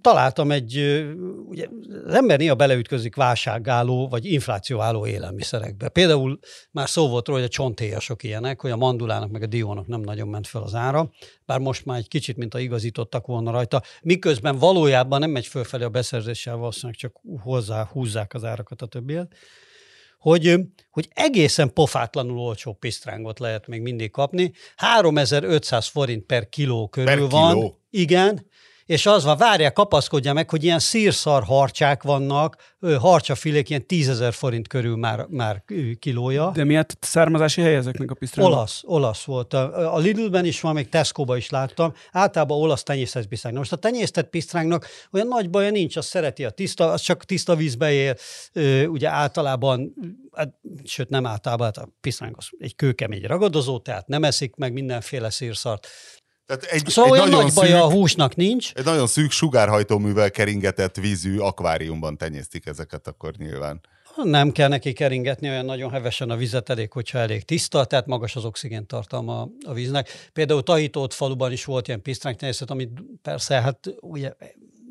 találtam egy, ugye az ember néha beleütközik válságálló vagy inflációálló élelmiszerekbe. Például már szó volt róla, hogy a csontéjasok ilyenek, hogy a mandulának meg a diónak nem nagyon ment fel az ára, bár most már egy kicsit, mint a igazítottak volna rajta, miközben valójában nem megy fölfelé a beszerzéssel, valószínűleg csak hozzá húzzák az árakat a többiet hogy, hogy egészen pofátlanul olcsó pisztrángot lehet még mindig kapni. 3500 forint per kiló körül per van. Kiló. Igen, és az van, várják, kapaszkodja meg, hogy ilyen szírszar harcsák vannak, harcsafilék ilyen tízezer forint körül már, már kilója. De miért származási hely ezeknek a pisztrányoknak? Olasz, olasz volt. A Lidlben is van, még Tesco-ba is láttam. Általában olasz tenyésztett pisztráng. Most a tenyésztett pisztrángnak olyan nagy baja nincs, az szereti a tiszta, az csak tiszta vízbe él. Ugye általában, hát, sőt nem általában, hát a pisztráng az egy kőkemény ragadozó, tehát nem eszik meg mindenféle szírszart. Tehát egy, Szóval egy olyan nagyon nagy baja a szűk, húsnak nincs. egy nagyon szűk sugárhajtóművel keringetett vízű akváriumban tenyésztik ezeket akkor nyilván. Nem kell neki keringetni olyan nagyon hevesen a vizet, elég, hogyha elég tiszta, tehát magas az oxigén tartalma a víznek. Például Tahitót faluban is volt ilyen pisztránytenyészet, amit persze, hát ugye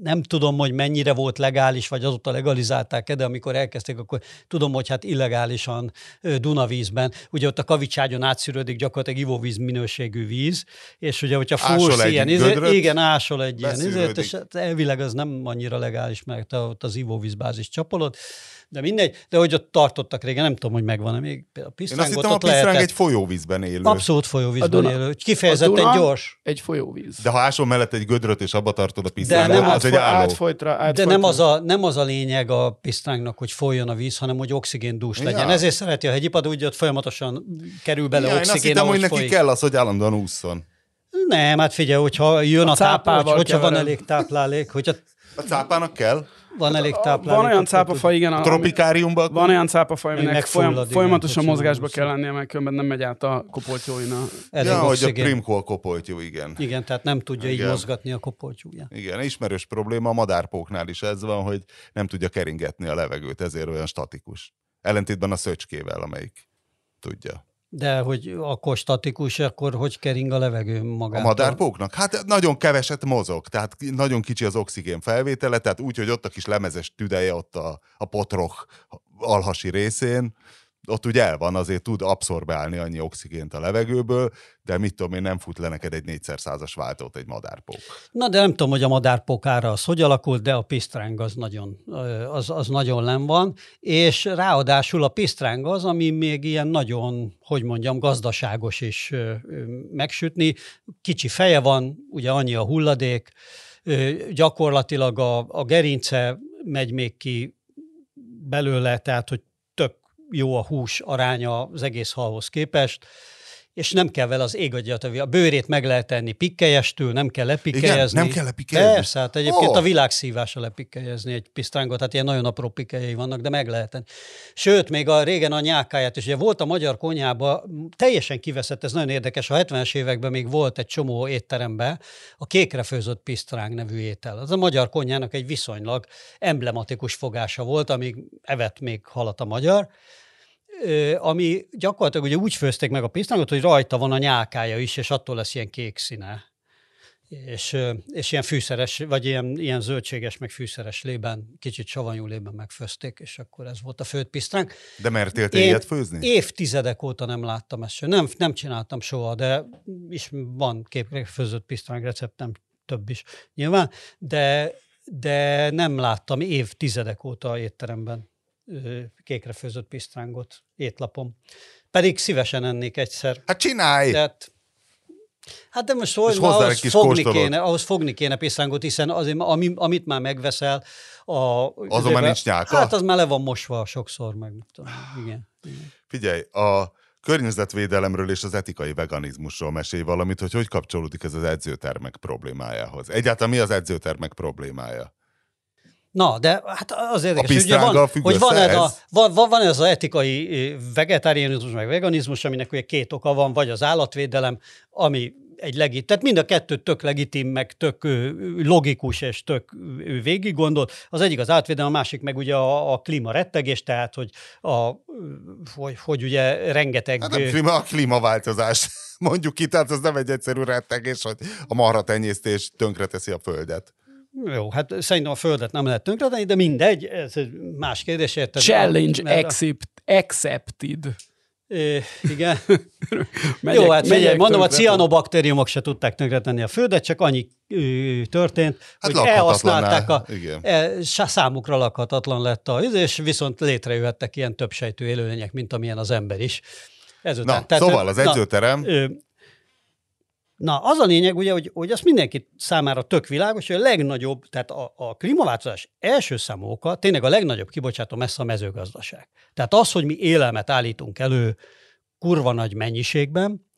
nem tudom, hogy mennyire volt legális, vagy azóta legalizálták-e, de amikor elkezdték, akkor tudom, hogy hát illegálisan Dunavízben, ugye ott a kavicságyon átszűrődik gyakorlatilag ivóvíz minőségű víz, és ugye, hogyha fúrsz ilyen, izé, gödröt, igen, ásol egy ilyen beszűrődik. és hát elvileg az nem annyira legális, mert ott az ivóvízbázis csapolod, de mindegy, de hogy ott tartottak régen, nem tudom, hogy megvan-e még a Én azt hittem, a pisztráng lehetett. egy folyóvízben élő. Abszolút folyóvízben A Duna- élő. Kifejezetten a Duna- gyors. Egy folyóvíz. De ha ásol mellett egy gödröt, és abba tartod a De pisztrángot, nem az egy átfoly, álló. átfolytra, átfolytra. De nem az, a, nem az a lényeg a pisztránknak, hogy folyjon a víz, hanem hogy oxigéndús Ja. legyen. Ezért szereti a hegyipad, úgy ott folyamatosan kerül bele Ja, én azt oxigén, hittem, hogy neki folyik. kell az, hogy állandóan ússzon. Nem, hát figyelj, hogyha jön a, A táplálék, hogyha van elég táplálék, hogyha A cápának kell? Van elég A- táplálék. Van olyan akkor cápafaj, igen, A tropikáriumban? van olyan cápafaj, aminek folyam, folyamatosan mozgásba kell lennie, mert különben nem megy át a kopoltyóin. A... Elég Ja, hogy a a kopoltyú, igen. Igen, tehát nem tudja így Igen. mozgatni a kopoltyúja. Igen, ismerős probléma, a madárpóknál is ez van, hogy nem tudja keringetni a levegőt, ezért olyan statikus. Ellentétben a szöcskével, amelyik tudja. De hogy akkor statikus, akkor hogy kering a levegő A magától? madárpóknak? Hát nagyon keveset mozog, tehát nagyon kicsi az oxigén felvétele, tehát úgy, hogy ott a kis lemezes tüdeje ott a, a potroch alhasi részén, ott ugye el van, azért tud abszorbálni annyi oxigént a levegőből, de mit tudom én, nem fut le neked egy négyszer százas váltót egy madárpók. Na, de nem tudom, hogy a madárpokára az hogy alakult, de a pisztráng az nagyon, az, az nagyon len van, és ráadásul a pisztráng az, ami még ilyen nagyon, hogy mondjam, gazdaságos is megsütni. Kicsi feje van, ugye annyi a hulladék, gyakorlatilag a, a gerince megy még ki belőle, tehát hogy jó a hús aránya az egész halhoz képest, és nem kell vele az ég adja a bőrét meg lehet tenni pikkelyestől, nem kell lepikkelyezni. nem kell lepikkelyezni? Persze, hát egyébként Ó. a világ szívása lepikkelyezni egy pisztrángot, hát ilyen nagyon apró pikkelyei vannak, de meg lehet. Sőt, még a régen a nyákáját is, ugye volt a magyar konyhába, teljesen kiveszett, ez nagyon érdekes, a 70-es években még volt egy csomó étteremben a kékre főzött pisztráng nevű étel. Az a magyar konyhának egy viszonylag emblematikus fogása volt, amíg evett még halat a magyar, ami gyakorlatilag ugye úgy főzték meg a pisztrángot, hogy rajta van a nyálkája is, és attól lesz ilyen kék színe. És, és ilyen fűszeres, vagy ilyen, ilyen zöldséges, meg fűszeres lében, kicsit savanyú lében megfőzték, és akkor ez volt a főtt pisztránk. De mertél te Én ilyet főzni? Évtizedek óta nem láttam ezt. Nem, nem csináltam soha, de is van képre főzött pisztráng receptem, több is nyilván, de, de nem láttam évtizedek óta étteremben kékre főzött pisztrángot étlapom. Pedig szívesen ennék egyszer. Hát csinálj! Tehát, hát de most hozzá ahhoz fogni, kóstolót. kéne, ahhoz fogni kéne pisztrángot, hiszen azért, ami, amit már megveszel, a, Azon már nincs nyálka? Hát az már le van mosva sokszor, meg tudom, igen. Figyelj, a környezetvédelemről és az etikai veganizmusról mesélj valamit, hogy hogy kapcsolódik ez az edzőtermek problémájához. Egyáltalán mi az edzőtermek problémája? Na, de hát az érdekes, hogy, van, hogy van, ez a, van, van, van ez az etikai ö, vegetárianizmus, meg veganizmus, aminek ugye két oka van, vagy az állatvédelem, ami egy legit, tehát mind a kettő tök legitim, meg tök logikus és tök végig gondolt. Az egyik az átvédelem, a másik meg ugye a, a klímarettegés, tehát hogy, a, hogy, hogy ugye rengeteg... Hát nem klíma, a klímaváltozás. Mondjuk ki, tehát ez nem egy egyszerű rettegés, hogy a marha tenyésztés tönkreteszi a földet. Jó, hát szerintem a Földet nem lehet tönkretenni, de mindegy, ez egy más kérdés, érted? Challenge Mert a- accept, accepted. Ö, igen. Megyek- Jó, hát megyek mondom, a tönkre. cianobaktériumok se tudták tönkretenni a Földet, csak annyi ö, történt, Hát hogy elhasználták a... lakhatatlanná, igen. E, számukra lakhatatlan lett a és viszont létrejöhettek ilyen többsejtő élőlények, mint amilyen az ember is. Ezután. Na, szóval az na, edzőterem, ö, Na, az a lényeg, ugye, hogy, hogy az mindenki számára tök világos, hogy a legnagyobb, tehát a, a klímaváltozás első számú oka, tényleg a legnagyobb kibocsátó messze a mezőgazdaság. Tehát az, hogy mi élelmet állítunk elő kurva nagy mennyiségben,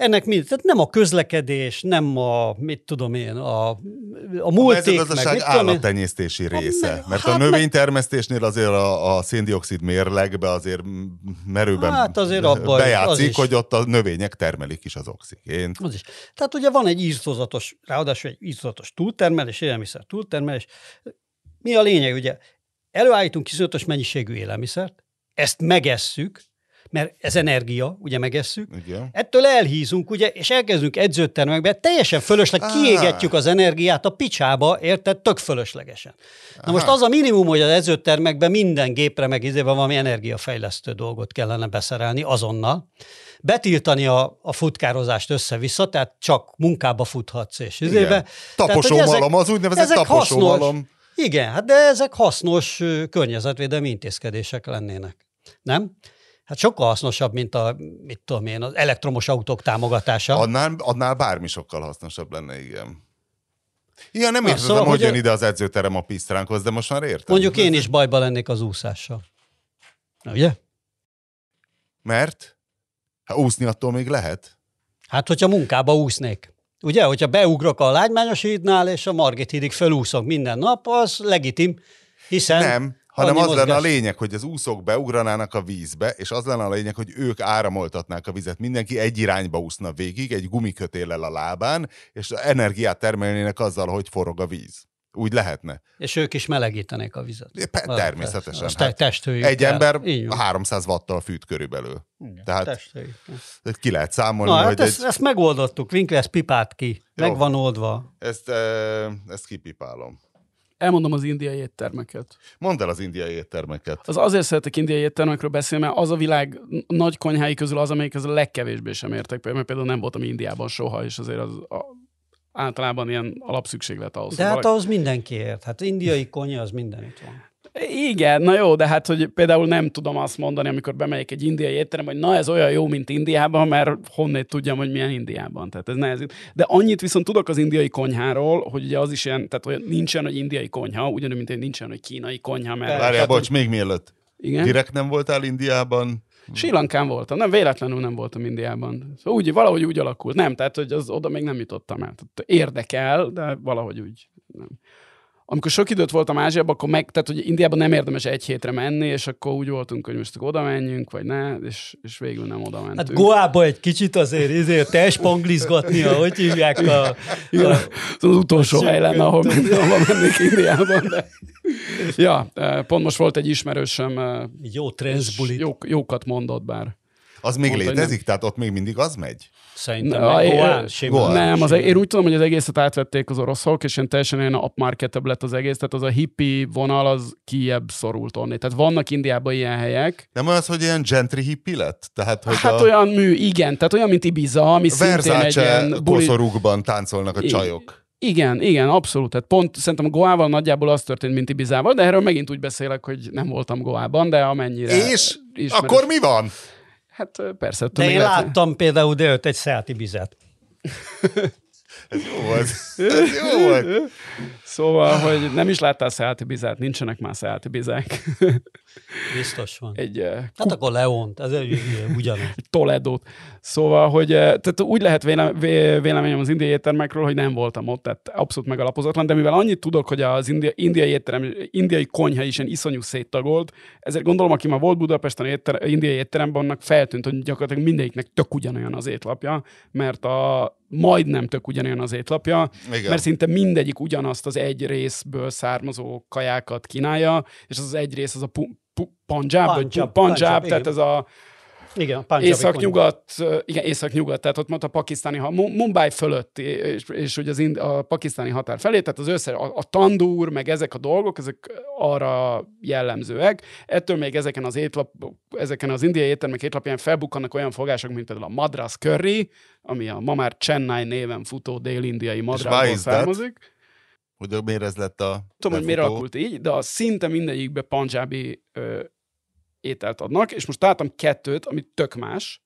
ennek mi? Tehát nem a közlekedés, nem a, mit tudom én, a, a A múlték, meg mit tudom én. állattenyésztési része. me- mert hát a növénytermesztésnél azért a, a széndiokszid mérlegbe azért merőben Hát azért abban az bejátszik, is. hogy ott a növények termelik is az oxigént. Az is. Tehát ugye van egy írtózatos, ráadásul egy írtózatos túltermelés, élelmiszer túltermelés. Mi a lényeg? Ugye előállítunk iszonyatos mennyiségű élelmiszert, ezt megesszük, mert ez energia, ugye megesszük, Igen. Ettől elhízunk, ugye, és elkezdünk edzőtermekbe, teljesen fölösleg Á. kiégetjük az energiát a picsába, érted? Tök fölöslegesen. Na most Aha. az a minimum, hogy az edzőtermekben minden gépre meg izébe valami energiafejlesztő dolgot kellene beszerelni azonnal, betiltani a, a futkározást össze-vissza, tehát csak munkába futhatsz és izébe. Taposómalom, az úgynevezett ezek taposómalom. hasznos. Igen, hát de ezek hasznos környezetvédelmi intézkedések lennének. Nem? Hát sokkal hasznosabb, mint a, mit tudom én, az elektromos autók támogatása. Annál, annál bármi sokkal hasznosabb lenne, igen. Igen, nem Na, szóval, hogy hogy jön a- ide az edzőterem a pisztránkhoz, de most már értem. Mondjuk én is bajba lennék az úszással. Na, ugye? Mert? Hát úszni attól még lehet. Hát, hogyha munkába úsznék. Ugye, hogyha beugrok a lágymányos hídnál, és a Margit hídig felúszok minden nap, az legitim, hiszen... Nem, hanem az lenne a lényeg, hogy az úszók beugranának a vízbe, és az lenne a lényeg, hogy ők áramoltatnák a vizet. Mindenki egy irányba úszna végig, egy gumikötéllel a lábán, és energiát termelnének azzal, hogy forog a víz. Úgy lehetne. És ők is melegítenék a vizet. Pe- természetesen, A hát testhőjük Egy kell. ember Így van. 300 watttal fűt körülbelül. Igen, tehát- testhőjük. Ki lehet számolni, Na, hát hogy ezt, egy, ezt megoldottuk. Winkler pipát ki. Jó. Meg van oldva. ezt, ezt kipipálom. Elmondom az indiai éttermeket. Mondd el az indiai éttermeket. Az azért szeretek indiai éttermekről beszélni, mert az a világ nagy konyhái közül az, amelyik az a legkevésbé sem értek, mert például nem voltam Indiában soha, és azért az a, általában ilyen alapszükséglet ahhoz. De hát valaki- ahhoz mindenki ért. Hát indiai konyha az mindenütt van. Igen, na jó, de hát, hogy például nem tudom azt mondani, amikor bemegyek egy indiai étterembe, hogy na ez olyan jó, mint Indiában, mert honnét tudjam, hogy milyen Indiában. Tehát ez nehezít. De annyit viszont tudok az indiai konyháról, hogy ugye az is ilyen, tehát olyan nincsen, hogy indiai konyha, ugyanúgy, mint hogy nincsen, hogy kínai konyha, mert... Várjál, tehát, bocs, még mielőtt. Igen. Direkt nem voltál Indiában? Sri Lankán voltam, nem véletlenül nem voltam Indiában. Szóval úgy, valahogy úgy alakult. Nem, tehát hogy az, oda még nem jutottam el. Tehát érdekel, de valahogy úgy nem. Amikor sok időt voltam Ázsiában, akkor meg, tehát hogy Indiában nem érdemes egy hétre menni, és akkor úgy voltunk, hogy most oda menjünk, vagy ne, és, és végül nem oda mentünk. Hát Goába egy kicsit azért, azért testspanglizgatnia, hogy hívják a... Igen, a az az utolsó hely lenne, ahol, menni, ahol mennék Indiában. De... Ja, pont most volt egy ismerősöm, jó transzbulit. jó, jókat mondott, bár. Az még Mondta, létezik? Tehát ott még mindig az megy? Szerintem Na, meg én- Goán, simán. Goán. Nem, az, én úgy tudom, hogy az egészet átvették az oroszok, és ilyen teljesen ilyen upmarketebb lett az egész, tehát az a hippi vonal az kiebb szorult onni. Tehát vannak Indiában ilyen helyek. Nem az, hogy ilyen gentry hippi lett? Tehát, hogy Hát a olyan mű, igen, tehát olyan, mint Ibiza, ami szintén egy Versace ilyen buli... koszorúkban táncolnak a I- csajok. Igen, igen, abszolút. Tehát pont szerintem Goával nagyjából az történt, mint Ibizával, de erről megint úgy beszélek, hogy nem voltam Goában, de amennyire És? ismerős- Akkor mi van? Hát persze. De én lehet- láttam például délőtt egy Szelti bizet. Ez jó volt. Ez jó volt. Szóval, hogy nem is láttál Szeáti bizát, nincsenek már Szeáti bizák. Biztos van. Egy ö, Hát akkor Leont, ez egy- ugyanaz. Toledót. Szóval, hogy eh, tehát úgy lehet véle, vé- véleményem az indiai éttermekről, hogy nem voltam ott, tehát abszolút megalapozatlan, de mivel annyit tudok, hogy az india, indiai étterem, indiai konyha is ilyen iszonyú széttagolt, ezért gondolom, aki már volt Budapesten étter, indiai étteremben, annak feltűnt, hogy gyakorlatilag mindegyiknek tök ugyanolyan az étlapja, mert a majdnem tök ugyanolyan az étlapja, Igen. mert szinte mindegyik ugyanazt az egy részből származó kajákat kínálja, és az az egy rész az a pu, pu, Punjab, vagy pu- Punjab, Punjab, Punjab, tehát ez a Igen, Észak-nyugat, igen, észak-nyugat, tehát ott mondta a pakisztáni, Mumbai fölött, és, és ugye az ind, a pakisztáni határ felé, tehát az össze, a, a tandúr, meg ezek a dolgok, ezek arra jellemzőek. Ettől még ezeken az étlap, ezeken az indiai éttermek étlapján felbukkannak olyan fogások, mint például a madras curry, ami a ma már Chennai néven futó dél-indiai that? származik. Hogy miért ez lett a tudom, hogy miért alakult így, de a szinte mindegyikbe panjábi ö, ételt adnak, és most találtam kettőt, ami tök más,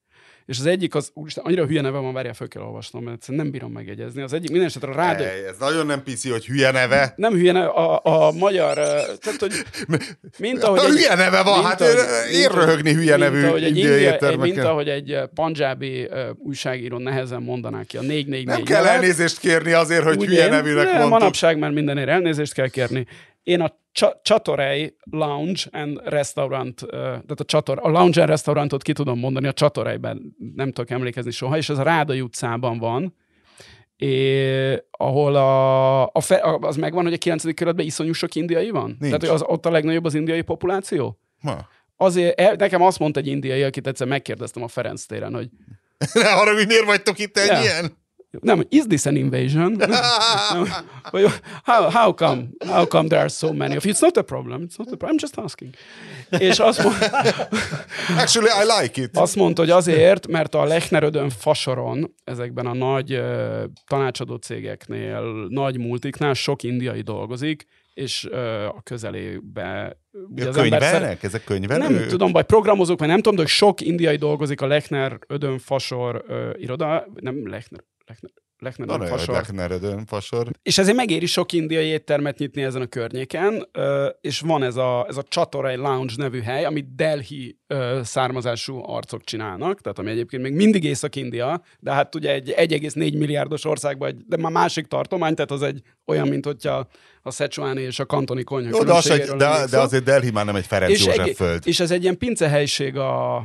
és az egyik az, úristen, annyira hülye neve van, várjál, föl kell olvasnom, mert nem bírom megjegyezni. Az egyik minden esetre a rádió... Ej, ez nagyon nem piszi, hogy hülye neve. Nem hülye neve, a, a magyar, tehát, hogy mint ahogy A egy, hülye neve van, mint hát én röhögni hülye mint nevű ahogy egy india, egy, mint ahogy egy panjábi ö, újságíró nehezen mondaná ki a 444 Nem kell nevet. elnézést kérni azért, hogy Úgy hülye én- nevűnek mondtuk. manapság már mindenért elnézést kell kérni. Én a Csa- Csatorej Lounge and Restaurant, ö, tehát a, Csator, a Lounge and Restaurantot ki tudom mondani, a Csatorejben nem tudok emlékezni soha, és ez a Rádai utcában van, é, ahol a, a fe, az megvan, hogy a 9. kerületben iszonyú sok indiai van? Nincs. Tehát hogy az, ott a legnagyobb az indiai populáció? Ma. Azért, el- nekem azt mondta egy indiai, akit egyszer megkérdeztem a Ferenc téren, hogy Ne haragudj, miért vagytok itt egy Ja. Nem, is this an invasion? Nem, vagy, how, how come? How come there are so many of you? It's not a problem. It's not a problem. I'm just asking. És azt, mond, Actually, I like it. azt mondta, hogy azért, mert a Lechnerödön fasoron, ezekben a nagy uh, tanácsadó cégeknél, nagy multiknál sok indiai dolgozik, és uh, a közelébe... ugye az könyvelnek? Ezek könyvelők? nem tudom, vagy programozók, vagy nem tudom, de hogy sok indiai dolgozik a Lechner Ödön Fasor uh, iroda, nem Lechner, Lechner, Lechner Van Ödön olyan, hogy Fasor. Lechneredön fasor. És ezért megéri sok indiai éttermet nyitni ezen a környéken, és van ez a, ez a Chatorai Lounge nevű hely, amit Delhi származású arcok csinálnak, tehát ami egyébként még mindig Észak-India, de hát ugye egy 1,4 milliárdos országban, egy, de már másik tartomány, tehát az egy olyan, mint hogyha a Szecsuáni és a kantoni konyha Jó, de, az egy, de, de azért Delhi már nem egy Ferenc és, József egy, föld. és ez egy ilyen pincehelység a,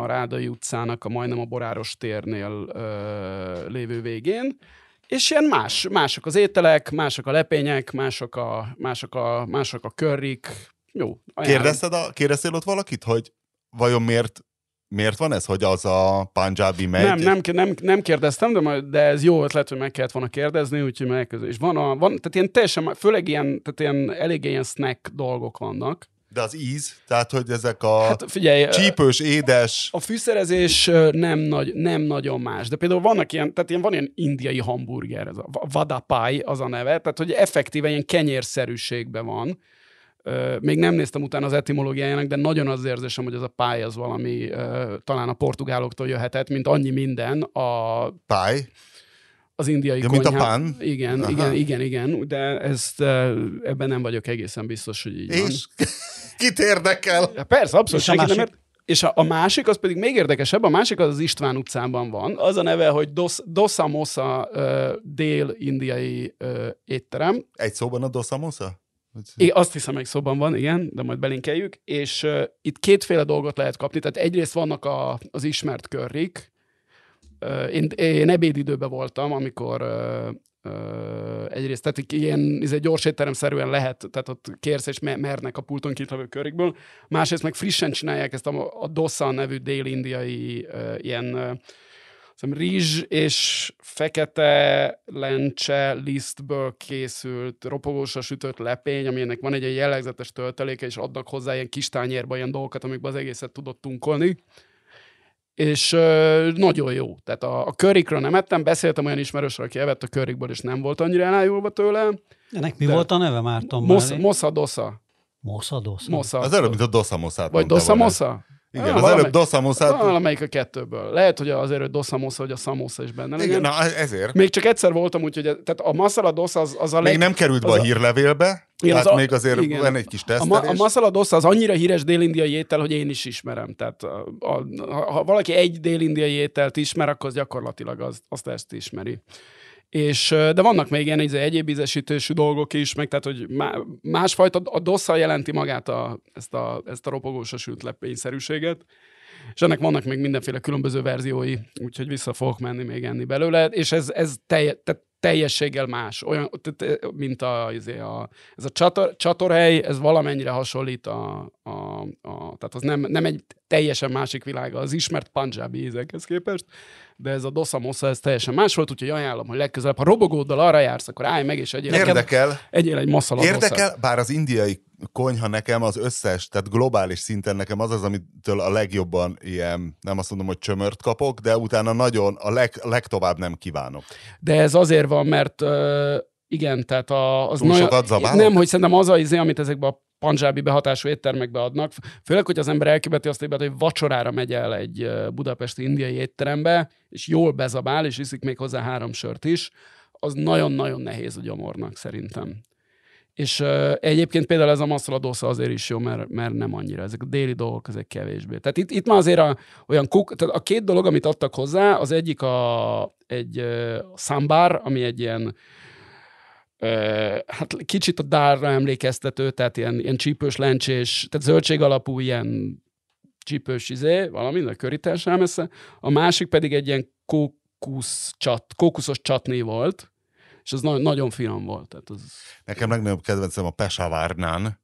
a Rádai utcának, a majdnem a Boráros térnél ö, lévő végén, és ilyen más, mások az ételek, mások a lepények, mások a, mások a, mások a körrik. Jó, ajánlom. Kérdezted a, kérdeztél ott valakit, hogy vajon miért, miért van ez, hogy az a Punjabi megy? Nem, nem, nem, nem kérdeztem, de, majd, de ez jó ötlet, hogy meg kellett volna kérdezni, úgyhogy megközül. És van, a, van tehát ilyen teljesen, főleg ilyen, tehát ilyen elég ilyen snack dolgok vannak. De az íz, tehát hogy ezek a Hát figyelj, csípős, édes, A fűszerezés nem, nagy, nem nagyon más, de például vannak ilyen, tehát ilyen, van ilyen indiai hamburger, ez a va- vadapai az a neve, tehát hogy effektíve ilyen kenyérszerűségben van. Még nem néztem utána az etimológiájának, de nagyon az érzésem, hogy ez a pály az valami talán a portugáloktól jöhetett, mint annyi minden a, pály, az indiai Ja, mint a konyhá- pán? Igen, Aha. igen, igen, igen, de ezt, ö, ebben nem vagyok egészen biztos, hogy így van. és kit érdekel? Ja, persze, abszolút És a senki nem másik? ért. És a, a másik, az pedig még érdekesebb, a másik az az István utcában van. Az a neve, hogy Dos, Dosa Mosa uh, dél-indiai uh, étterem. Egy szóban a dosamosa? É, azt hiszem, egy szóban van, igen, de majd belinkeljük. És uh, itt kétféle dolgot lehet kapni. Tehát egyrészt vannak a, az ismert körrik. Én, én ebédidőben voltam, amikor egyrészt, tehát ilyen ez egy gyors étteremszerűen lehet, tehát ott kérsz és me- mernek a pulton kint levő körikből. Másrészt meg frissen csinálják ezt a, a dosa nevű dél-indiai ilyen hiszem, rizs és fekete lencse lisztből készült ropogósra sütött lepény, aminek van egy ilyen jellegzetes tölteléke, és adnak hozzá ilyen kis tányérba ilyen dolgokat, amikben az egészet tudott tunkolni. És ö, nagyon jó. Tehát a, a körikről nem ettem, beszéltem olyan ismerősről, aki evett a körikből, és nem volt annyira elájulva tőle. Ennek mi De- volt a neve, Márton? Mosa, Mosa Dosa. Moszadosz. Mosza. Az előbb, mint a dosamoszát Vagy mondta Dosa volna. Mosa? Igen, Ah, az valamelyik- előbb dosamoszát. Valamelyik a kettőből. Lehet, hogy azért, hogy Dosa Mosa, hogy a Samosa is benne legyen. Igen, na ezért. Még csak egyszer voltam, úgyhogy tehát a masala dosa az, az a Még leg... nem került be az a a- hírlevélbe, Igen, tehát az a- még azért igen. van egy kis A, tesztelés. ma, a masala dosa az annyira híres dél-indiai étel, hogy én is ismerem. Tehát a, a, ha, ha valaki egy dél-indiai ételt ismer, akkor az gyakorlatilag az, azt ezt ismeri. És, de vannak még ilyen izé, egyéb ízesítésű dolgok is, meg tehát, hogy má, másfajta, a dossza jelenti magát a, ezt, a, ezt a ropogósra sült lepényszerűséget, és ennek vannak még mindenféle különböző verziói, úgyhogy vissza fogok menni még enni belőle, és ez, ez telje, tehát teljességgel más, olyan, mint a, izé, a, ez a csator, csatorhely, ez valamennyire hasonlít a, a, a tehát az nem, nem egy teljesen másik világ az ismert panjábi ízekhez képest, de ez a dosa mosa, ez teljesen más volt, úgyhogy ajánlom, hogy legközelebb, ha robogóddal arra jársz, akkor állj meg, és egyél, Érdekel, egyél egy doszát. Érdekel, bár az indiai konyha nekem az összes, tehát globális szinten nekem az az, amitől a legjobban ilyen, nem azt mondom, hogy csömört kapok, de utána nagyon a leg, legtovább nem kívánok. De ez azért van, mert igen, tehát a, az Túl zabálok? Nem, hogy szerintem az a izé, amit ezekben a panzsábi behatású éttermekbe adnak. Főleg, hogy az ember elképeti azt, hogy vacsorára megy el egy budapesti indiai étterembe, és jól bezabál, és iszik még hozzá három sört is, az nagyon-nagyon nehéz a gyomornak szerintem. És uh, egyébként például ez a dosza azért is jó, mert, mert nem annyira. Ezek a déli dolgok, ezek kevésbé. Tehát itt, itt már azért a, olyan kuk, tehát a két dolog, amit adtak hozzá, az egyik a, egy uh, szambár, ami egy ilyen hát kicsit a dárra emlékeztető, tehát ilyen, ilyen csípős, lencsés, tehát zöldség alapú ilyen csípős izé, valami, a körítás messze. A másik pedig egy ilyen kókusz csat, kókuszos csatné volt, és az nagyon, nagyon finom volt. Tehát az... Nekem legnagyobb kedvencem a Pesavárnán,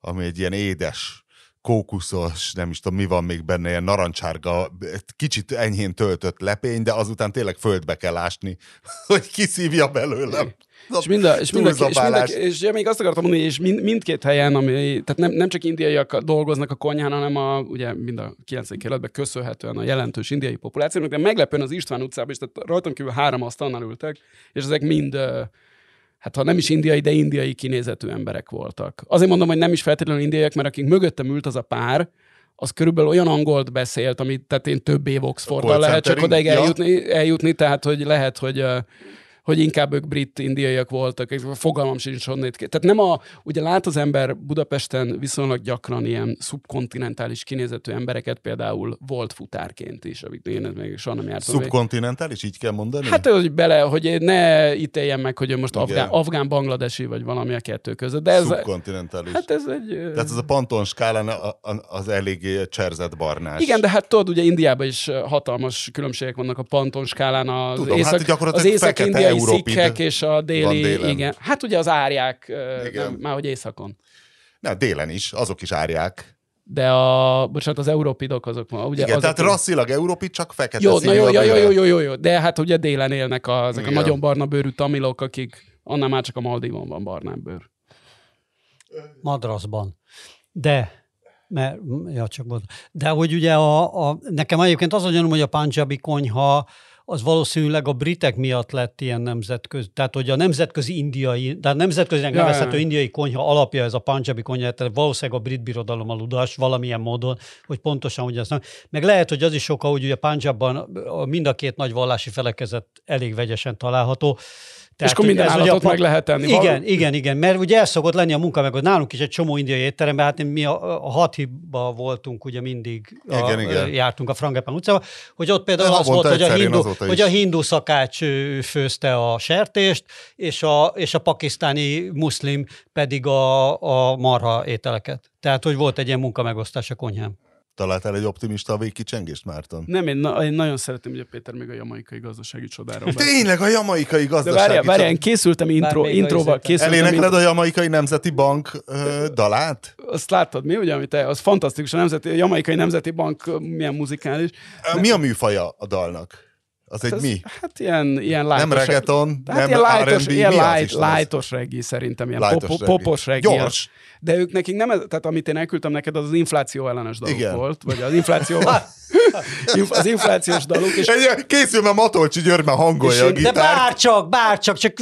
ami egy ilyen édes, kókuszos, nem is tudom, mi van még benne, ilyen narancsárga, kicsit enyhén töltött lepény, de azután tényleg földbe kell ásni, hogy kiszívja belőlem. És, mind a, és, mind a, és, mind a, és még azt akartam mondani, és mind, mindkét helyen, ami, tehát nem, nem csak indiaiak dolgoznak a konyhán, hanem a, ugye mind a 90 kerületben köszönhetően a jelentős indiai populációnak, de meglepően az István utcában is, tehát rajtam kívül három asztalnál ültek, és ezek mind hát ha nem is indiai, de indiai kinézetű emberek voltak. Azért mondom, hogy nem is feltétlenül indiaiak, mert akik mögöttem ült az a pár, az körülbelül olyan angolt beszélt, amit tehát én több év Oxforddal lehet csak odaig ja. eljutni, eljutni, tehát hogy lehet, hogy hogy inkább ők brit indiaiak voltak, fogalmam sincs honnét. Tehát nem a, ugye lát az ember Budapesten viszonylag gyakran ilyen szubkontinentális kinézetű embereket, például volt futárként is, amit én még soha nem jártam. Szubkontinentális, így kell mondani? Hát, hogy bele, hogy ne ítéljen meg, hogy most afgán, afgán, bangladesi, vagy valami a kettő között. De ez, Szubkontinentális. Hát ez egy... Tehát ez a Panton skálán az eléggé cserzett barnás. Igen, de hát tudod, ugye Indiában is hatalmas különbségek vannak a Panton skálán az, Tudom, észak, hát az észak-indiai szikhek és a déli, igen. Hát ugye az árják, nem, már hogy északon. Ne, délen is, azok is árják. De a, bocsánat, az európidok azok ma. Ugye Igen, azok tehát rasszilag európid, csak fekete jó, na jó, jó, jó, jó, jó, jó, jó, de hát ugye délen élnek a, ezek Igen. a nagyon barna bőrű tamilok, akik annál már csak a Maldivon van barnább bőr. Madraszban. De mert, ja, csak volt. De hogy ugye a, a, nekem egyébként az a gyanúm, hogy a panjabi konyha az valószínűleg a britek miatt lett ilyen nemzetközi, tehát hogy a nemzetközi indiai, tehát nemzetközinek ja, nevezhető indiai konyha alapja ez a panjabi konyha, tehát valószínűleg a brit birodalom aludas valamilyen módon, hogy pontosan ugye nem. Meg lehet, hogy az is oka, hogy ugye Panjabban mind a két nagy vallási felekezet elég vegyesen található, tehát, és akkor minden állatot meg lehet tenni. Igen, valami? igen, igen, mert ugye el szokott lenni a munka, meg nálunk is egy csomó indiai étteremben, hát mi a, a hathiba voltunk, ugye mindig a, igen, igen. jártunk a Frangepán utcába, hogy ott például az volt, hogy a, hindu, hogy a hindu szakács főzte a sertést, és a, és a pakisztáni muszlim pedig a, a marha ételeket. Tehát, hogy volt egy ilyen munkamegosztás a konyhán. Találtál egy optimista végkicsengést, Márton? Nem, én, na, én nagyon szeretem, hogy a Péter még a jamaikai gazdasági csodáról Tényleg a jamaikai gazdasági De várjál, várjál, én készültem intro, introval. Készültem Elénekled a jamaikai nemzeti bank ö, dalát? Azt láttad mi, ugye, amit te, az fantasztikus, a, nemzeti, a jamaikai nemzeti bank milyen muzikális. Mi a műfaja a dalnak? Az egy hát mi? Hát ilyen, ilyen lájtos. Nem reggaeton, hát nem ilyen R&B, ilyen lájtos, lájtos reggi szerintem, ilyen pop, popos reggi. Gyors. De ők nekik nem, tehát amit én elküldtem neked, az az infláció ellenes daluk Igen. volt, vagy az infláció, az inflációs daluk. És... Készül, a Matolcsi György már hangolja a gitárt. De bárcsak, bárcsak, csak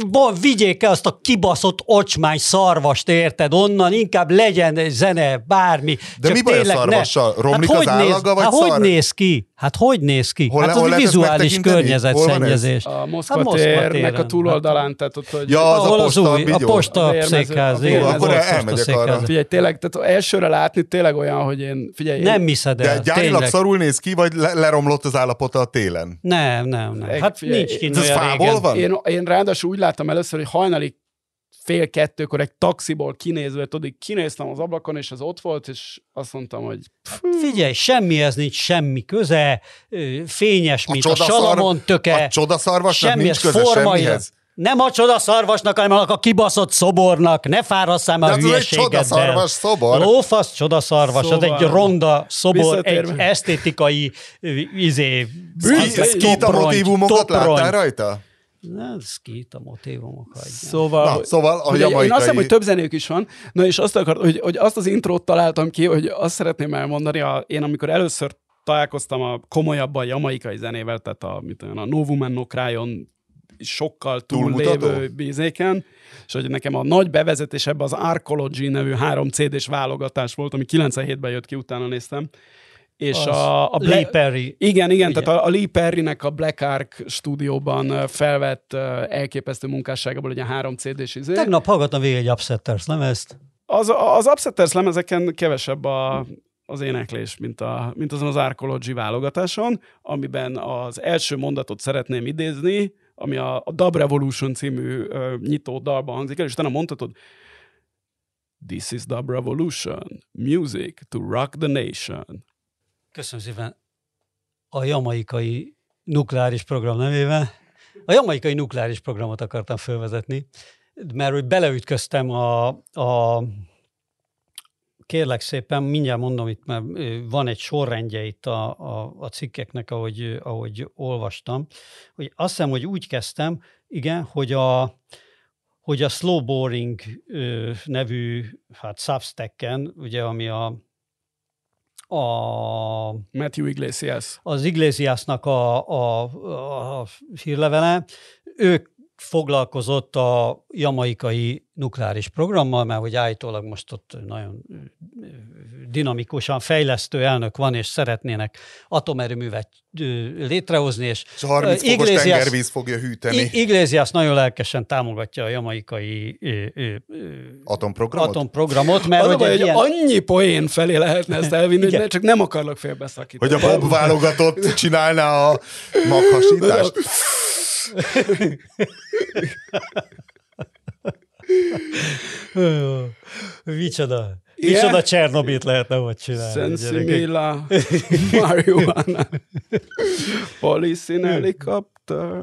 vigyék el azt a kibaszott ocsmány szarvast, érted? Onnan inkább legyen zene, bármi. De mi baj a szarvassal? Ne. Romlik hát az állaga, vagy hát szar? hogy néz ki? Hát hogy néz ki? Hol, hát az hol vizuális környezetszennyezés. A Moszkva hát térnek a túloldalán, tehát ott, hogy... Ja, az a posta, az új, a posta székház. Akkor elmegyek arra. Figyelj, tényleg, tehát elsőre látni tényleg olyan, hogy én... Figyelj, nem hiszed el, De gyárilag szarul néz ki, vagy leromlott az állapota a télen? Nem, nem, nem. Hát nincs kint Ez fából van? Én, én ráadásul úgy láttam először, hogy hajnali fél kettőkor egy taxiból kinézve, tudod, kinéztem az ablakon, és az ott volt, és azt mondtam, hogy... Figyelj, semmihez nincs semmi köze, fényes, mint a, a salamon töke. A csodaszarvasnak nincs köze forma, semmihez? Nem a csodaszarvasnak, hanem a kibaszott szobornak. Ne fárasszál már a hülyeségeddel. Ez egy csodaszarvas szobor. Lófasz csodaszarvas, szóval, az egy ronda szobor, egy esztétikai izé, Skita motívumokat láttál rajta? Na, szkít a motívumok hagyja. Szóval, Na, szóval a jamaikai... Én azt hiszem, hogy több zenék is van, na és azt akar, hogy, hogy azt az intrót találtam ki, hogy azt szeretném elmondani, a, én amikor először találkoztam a komolyabban jamaikai zenével, tehát a, mit olyan, a Novum and No Cryon sokkal túllévő bizéken, és hogy nekem a nagy bevezetés ebbe az Arcology nevű három CD-s válogatás volt, ami 97-ben jött ki, utána néztem. És Az a, a Lee Perry. igen, igen, Ugye? tehát a, a Lee Perrynek a Black Ark stúdióban felvett elképesztő munkásságából egy ilyen három CD-s izé. Tegnap hallgattam végig egy Upsetters lemezt. Az, az Upsetters lemezeken kevesebb a, az éneklés, mint, a, mint azon az Arcology válogatáson, amiben az első mondatot szeretném idézni, ami a, a Dub Revolution című ö, nyitó dalban hangzik el, és utána mondhatod, This is Dub Revolution, music to rock the nation. Köszönöm szépen. A jamaikai nukleáris program nevében. A jamaikai nukleáris programot akartam felvezetni, mert hogy beleütköztem a, a kérlek szépen, mindjárt mondom itt, mert van egy sorrendje itt a, a, a cikkeknek, ahogy, ahogy olvastam, hogy azt hiszem, hogy úgy kezdtem, igen, hogy a, hogy a Slow Boring nevű hát Substack-en, ugye, ami a, a Matthew Iglesias. az Iglesiasnak a, a, a hírlevele, ő foglalkozott a jamaikai nukleáris programmal, mert hogy állítólag most ott nagyon dinamikusan fejlesztő elnök van, és szeretnének atomerőművet létrehozni, és a 30 ö, fokos Iglesias- tengervíz fogja hűteni Iglesias nagyon lelkesen támogatja a jamaikai ö, ö, ö, atomprogramot. atomprogramot, mert hogy hogy ilyen... annyi poén felé lehetne ezt elvinni, hogy Igen. csak nem akarlak félbeszakítani. Hogy a Bob válogatott csinálná a maghasítást. Micsoda. Igen? Micsoda Csernobilt lehetne ott csinálni. gyerekek. Sensimila, marijuana, police in helicopter,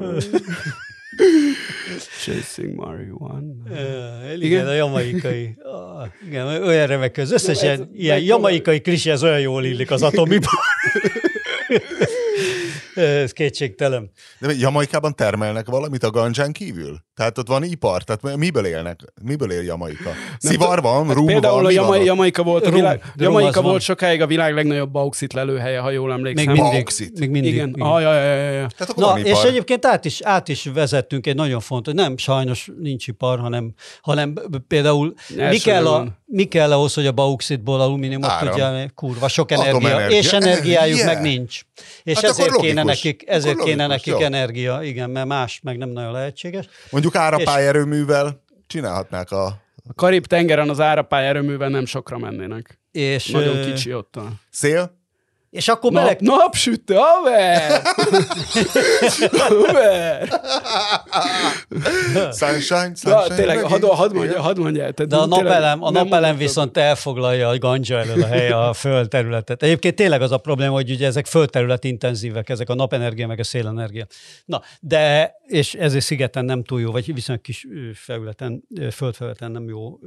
chasing marijuana. Ö, Igen, Igen? a jamaikai. Ah, igen, olyan remek az összes ilyen, ilyen jamaikai klisé, ez olyan jól illik az atomiba. ez kétségtelen. De Jamaikában termelnek valamit a gandzsán kívül? Tehát ott van ipar, tehát miből élnek? Miből él Jamaika? Szivar van, rum Például van, a mi Jamai, van? Jamaika volt, a világ, rum Jamaika volt van. sokáig a világ legnagyobb bauxit lelőhelye, ha jól emlékszem. Még mindig. Bauxit. Még mindig. Igen, igen. ah, ja, ja, ja, ja. Tehát akkor Na, és ipar. egyébként át is, át is vezettünk egy nagyon fontos, nem, sajnos nincs ipar, hanem, hanem például mi kell, a. mi kell ahhoz, hogy a bauxitból alumíniumot Áram. tudja, kurva sok energia, Atomenergia. és energiájuk Yeah. meg nincs. És Hát ezért kéne nekik, ezért kéne nekik jó. energia, igen, mert más meg nem nagyon lehetséges. Mondjuk árapályerőművel csinálhatnák a... A Karib-tengeren az árapály erőművel nem sokra mennének. És, Nagyon kicsi ott a... Szél? És akkor Nap, bele, napsütő, haver! haver! Sunshine, Na, sunshine. tényleg, megint? hadd had mondja, hadd mondja. Tehát De a napelem, a napelem viszont elfoglalja a ganja elől a hely a földterületet. Egyébként tényleg az a probléma, hogy ugye ezek földterület intenzívek, ezek a napenergia meg a szélenergia. Na, de, és ezért szigeten nem túl jó, vagy viszonylag kis felületen, földfelületen nem jó.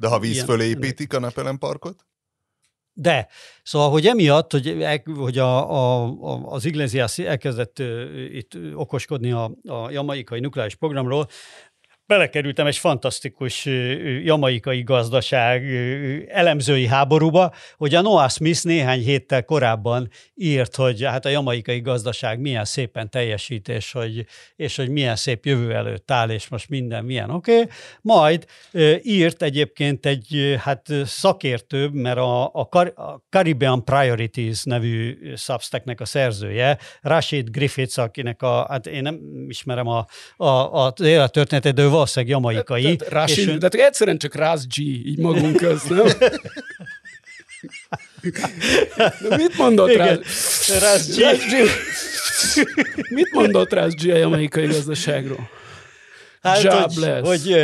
De ha víz ilyen- fölé építik a napelemparkot? De, szóval, hogy emiatt, hogy, el- hogy a, a, a, az Iglesias elkezdett itt okoskodni a, a jamaikai nukleáris programról, belekerültem egy fantasztikus jamaikai gazdaság elemzői háborúba, hogy a Noah Smith néhány héttel korábban írt, hogy hát a jamaikai gazdaság milyen szépen teljesít, és hogy, és hogy milyen szép jövő előtt áll, és most minden milyen oké. Okay. Majd írt egyébként egy hát ö, szakértő, mert a, a, Car- a Caribbean Priorities nevű Substacknek a szerzője, Rashid Griffiths, akinek a, hát én nem ismerem a, a, a az élettörténetét, de ő valószínűleg jamaikai. Tehát Rashid, és ő- de egyszerűen csak Raz G, így magunk közt, nem? De mit mondott rá? Igen. Raz G. Raz G. Mit mondott Raz G a jamaikai gazdaságról? Hát, God hogy, hogy,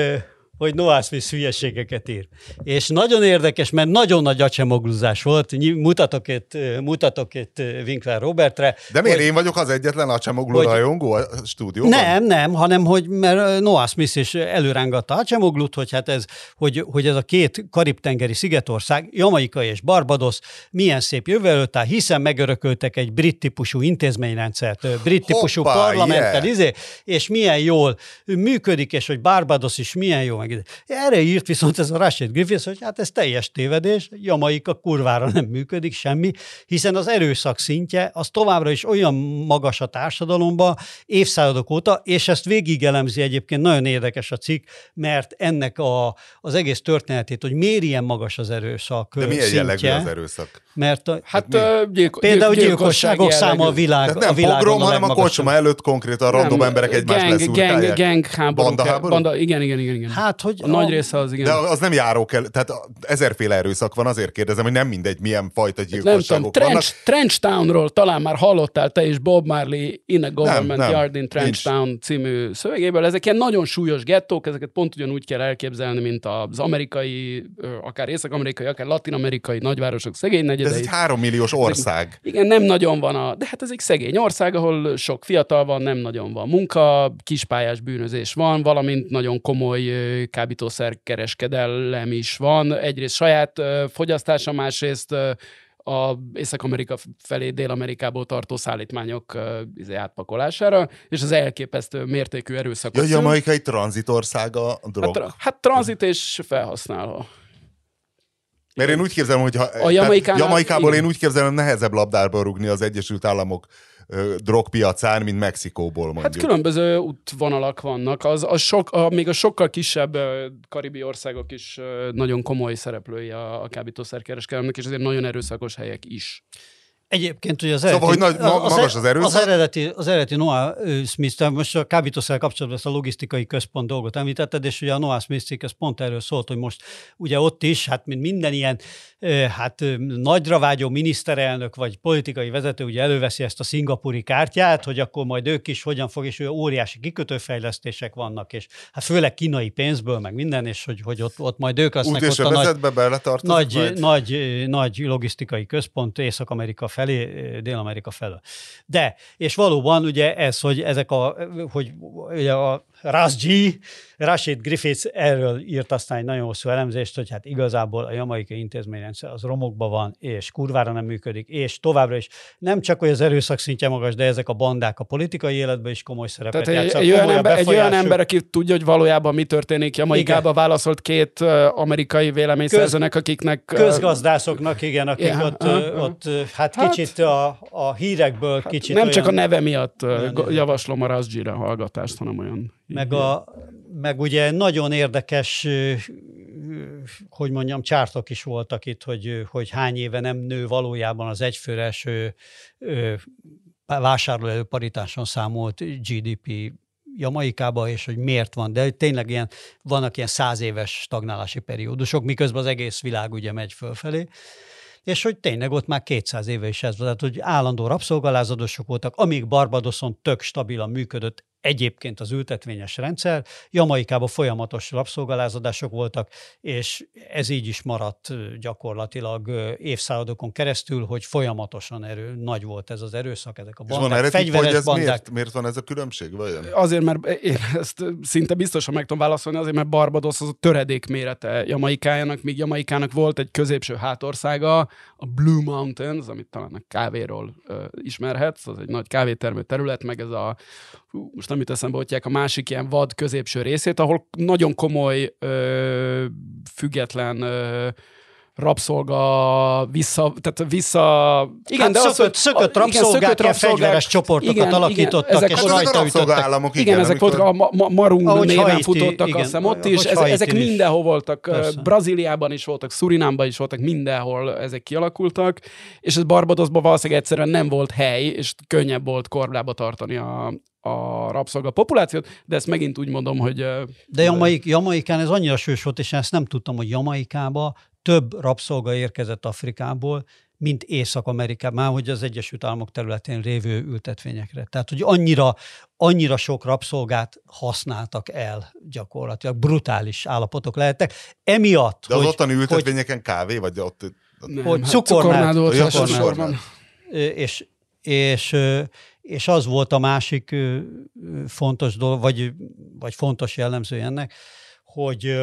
hogy Smith hülyeségeket ír. És nagyon érdekes, mert nagyon nagy acsemogluzás volt. Mutatok itt, mutatok itt Winkler Robertre. De miért hogy, én vagyok az egyetlen a Csemogló Hogy- rajongó a stúdióban? Nem, nem, hanem hogy mert Noah Smith is előrángatta Acemoglut, hogy hát ez, hogy, hogy ez a két karib-tengeri szigetország, Jamaika és Barbados milyen szép jövő előtt áll, hiszen megörököltek egy brit típusú intézményrendszert, brit típusú Hoppá, parlamenttel, yeah. izé, és milyen jól működik, és hogy Barbados is milyen jó. meg. Erre írt viszont ez a Rashid Griffiths, hogy hát ez teljes tévedés, Jamaika kurvára nem működik semmi, hiszen az erőszak szintje az továbbra is olyan magas a társadalomban évszázadok óta, és ezt végigelemzi egyébként nagyon érdekes a cikk, mert ennek a, az egész történetét, hogy miért ilyen magas az erőszak De milyen szintje, jellegű az erőszak? Mert a, Hát mi? ö, gyilko- például gyilkosság gyilkosságok száma a, világ, Tehát a nem világon pogrom, a hanem a kocsma előtt konkrétan random Nem, emberek egymást gang, gang, leszúrkálják. gang háború. Banda háború? Banda, igen, igen, igen. igen. Hát, hogy a nagy része az, igen. De az nem járó kell, tehát ezerféle erőszak van, azért kérdezem, hogy nem mindegy, milyen fajta nem tudom, gyilkosságok vannak. Trench, Trench Townról talán már hallottál te is Bob Marley In a Government nem, Yard in Trench nincs. Town című szövegéből. Ezek ilyen nagyon súlyos gettók, ezeket pont ugyanúgy kell elképzelni, mint az amerikai, akár észak-amerikai, akár latin-amerikai nagyvárosok szegény De ez negyedei. egy három milliós ország. Igen, nem nagyon van a... De hát ez egy szegény ország, ahol sok fiatal van, nem nagyon van munka, kispályás bűnözés van, valamint nagyon komoly ö, kábítószerkereskedelem is van. Egyrészt saját fogyasztása, másrészt a Észak-Amerika felé Dél-Amerikából tartó szállítmányok izé, átpakolására, és az elképesztő mértékű erőszakot Ja, szül. Jamaika egy tranzitországa a drog. Hát, tra- hát tranzit és felhasználó. Mert én úgy képzelem, hogy ha, Jamaikánál- Jamaikából igen. én úgy képzelem, nehezebb labdába rugni az Egyesült Államok drogpiacán, mint Mexikóból mondjuk. Hát különböző útvonalak vannak. Az, az sok, a, még a sokkal kisebb karibi országok is nagyon komoly szereplői a, a kábítószerkereskedelemnek, és ezért nagyon erőszakos helyek is. Egyébként ugye az Szóval, eredeti, hogy nagy- ma- magas az erőszak? Az eredeti, az eredeti Noah Smith, most a kábítószer kapcsolatban ezt a logisztikai központ dolgot említetted, és ugye a Noah Smith cikk, ez pont erről szólt, hogy most ugye ott is, hát mint minden ilyen hát nagyra vágyó miniszterelnök vagy politikai vezető ugye előveszi ezt a szingapúri kártyát, hogy akkor majd ők is hogyan fog, és ugye óriási kikötőfejlesztések vannak, és hát főleg kínai pénzből, meg minden, és hogy, hogy ott, ott majd ők lesznek Út és ott a nagy, nagy, majd? nagy, nagy logisztikai központ Észak-Amerika felé, Dél-Amerika felől. De, és valóban ugye ez, hogy ezek a, hogy ugye a Rasji, Rashid Griffiths erről írt aztán egy nagyon hosszú elemzést, hogy hát igazából a jamaikai intézményrendszer az romokban van, és kurvára nem működik, és továbbra is nem csak, hogy az erőszak szintje magas, de ezek a bandák a politikai életben is komoly szerepet Tehát egy, játszanak. egy, olyan ember, egy olyan ember, aki tudja, hogy valójában mi történik. Jamaikába válaszolt két ö, amerikai véleményszerzőnek, akiknek... ö, Közgazdászoknak, igen, akik Ja, ott, ö, aha. ott ö, hát, Hát- kicsit a, a hírekből kicsit nem csak a olyan- neve miatt Olyan neve. javaslom a Rasjira hallgatást, hanem olyan... meg, a, meg ugye nagyon érdekes, hogy mondjam, csártok is voltak itt, hogy, hogy hány éve nem nő valójában az egyfőres vásárlóerő paritáson számolt GDP Jamaikába, és hogy miért van, de tényleg ilyen, vannak ilyen száz éves stagnálási periódusok, miközben az egész világ ugye megy fölfelé, és hogy tényleg ott már 200 éve is ez volt, tehát hogy állandó rabszolgalázadosok voltak, amíg Barbadoson tök stabilan működött egyébként az ültetvényes rendszer, Jamaikában folyamatos rabszolgalázadások voltak, és ez így is maradt gyakorlatilag évszázadokon keresztül, hogy folyamatosan erő, nagy volt ez az erőszak, ezek a És van bandák, tipp, hogy fegyveres ez bandák. miért, miért van ez a különbség? Vajon? Azért, mert én ezt szinte biztosan meg tudom válaszolni, azért, mert Barbados az a töredék mérete Jamaikájának, míg Jamaikának volt egy középső hátországa, a Blue Mountains, amit talán a kávéról ö, ismerhetsz, az egy nagy kávétermő terület, meg ez a, most nem jut eszembe, hogy a másik ilyen vad középső részét, ahol nagyon komoly, ö, független ö, rabszolga vissza, tehát vissza... Igen, de szökött, hogy- szökött rabszolgák, ilyen fegyveres csoportokat igen, alakítottak, ezek és Hát a- ezek a rajta ütöttek. rabszolgaállamok, igen, igen, ezek amikor- voltak, a ma- ma- Marung Ahogy néven Haiti, futottak, igen, azt hiszem ott is. ezek Haitin is. mindenhol voltak. Persze. Brazíliában is voltak, Szurinámban is voltak, mindenhol ezek kialakultak, és ez Barbadosban valószínűleg egyszerűen nem volt hely, és könnyebb volt korlába tartani a, a rabszolga populációt, de ezt megint úgy mondom, hogy... De Jamaik, Jamaikán ez annyira sős volt, és ezt nem tudtam, hogy Jamaikába több rabszolga érkezett Afrikából, mint Észak-Amerikában, már hogy az Egyesült Államok területén lévő ültetvényekre. Tehát, hogy annyira, annyira sok rabszolgát használtak el gyakorlatilag, brutális állapotok lehettek. Emiatt, De az hogy, ottani ültetvényeken kávé, vagy ott... nem, Hogy hát cukornád- cukornád cukornád. És, és, és az volt a másik fontos dolog, vagy, vagy fontos jellemző ennek, hogy,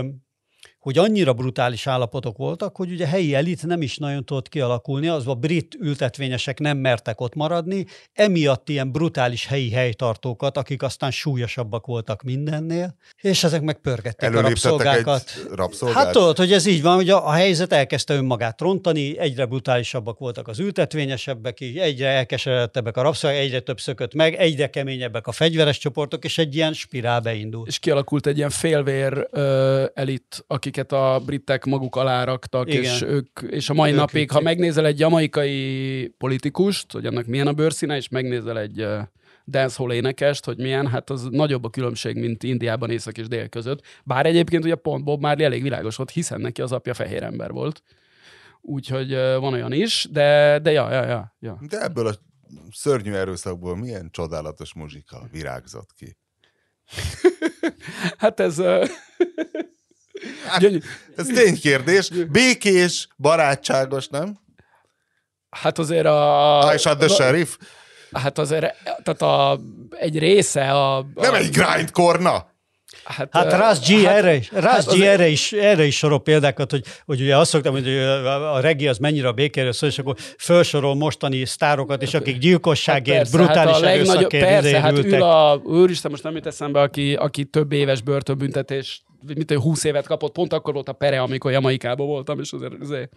hogy annyira brutális állapotok voltak, hogy ugye helyi elit nem is nagyon tudott kialakulni, az a brit ültetvényesek nem mertek ott maradni, emiatt ilyen brutális helyi helytartókat, akik aztán súlyosabbak voltak mindennél, és ezek meg pörgették a rabszolgákat. rabszolgát? Hát tudod, hogy ez így van, hogy a, a helyzet elkezdte önmagát rontani, egyre brutálisabbak voltak az ültetvényesebbek, egyre elkeseredtebbek a rabszolgák, egyre több szökött meg, egyre keményebbek a fegyveres csoportok, és egy ilyen spirál beindult. És kialakult egy ilyen félvér ö, elit, akiket a britek maguk alá raktak, Igen. és, ők, és a mai ők napig, ők. ha megnézel egy jamaikai politikust, hogy annak milyen a bőrszíne, és megnézel egy dancehall énekest, hogy milyen, hát az nagyobb a különbség, mint Indiában észak és dél között. Bár egyébként ugye pont Bob már elég világos volt, hiszen neki az apja fehér ember volt. Úgyhogy van olyan is, de, de ja, ja, ja, ja. De ebből a szörnyű erőszakból milyen csodálatos muzsika virágzott ki. hát ez... hát, ez ténykérdés. Békés, barátságos, nem? Hát azért a... Ah, és a The Sheriff? Hát azért, tehát a, egy része a... a nem egy grindkorna? Hát, hát Raz G, hát, erre, is, Raz hát G erre, is, erre is sorol példákat, hogy, hogy ugye azt szoktam, hogy a regi az mennyire a békéről szól, és akkor felsorol mostani sztárokat, és akik gyilkosságért, hát persze, brutális hát a erőszakért Persze, hát ül a, úristen, most nem jut eszembe, aki, aki több éves börtönbüntetés egy 20 évet kapott, pont akkor volt a pere, amikor Jamaikában voltam, és azért, azért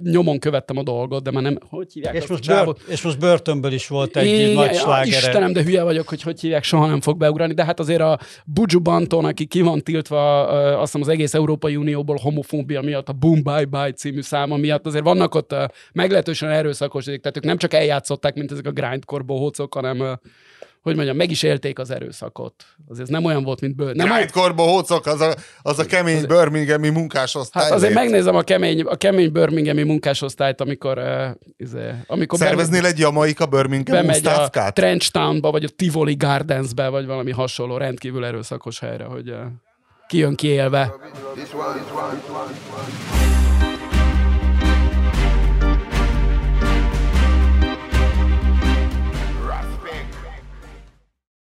nyomon követtem a dolgot, de már nem, hogy hívják és most, bőr, és most börtönből is volt egy Igen, nagy slágere. Istenem, de hülye vagyok, hogy hogy hívják, soha nem fog beugrani, de hát azért a Buju Banton, aki ki van tiltva, azt hiszem az egész Európai Unióból homofóbia miatt, a Boom Bye Bye című száma miatt, azért vannak ott meglehetősen erőszakos, tehát ők nem csak eljátszották, mint ezek a grindcore bohócok, hanem hogy mondjam, meg is élték az erőszakot. Azért ez nem olyan volt, mint bőr. Nem Grindkorba hócok, az a, az a kemény az, birminghami munkásosztály. Hát azért megnézem a kemény, a kemény birminghami munkásosztályt, amikor, uh, izé, amikor Szerveznél egy jamaika Birmingham bemegy a Trench Townba, vagy a Tivoli Gardensbe, vagy valami hasonló rendkívül erőszakos helyre, hogy uh, kijön kiélve. This one, this one, this one, this one.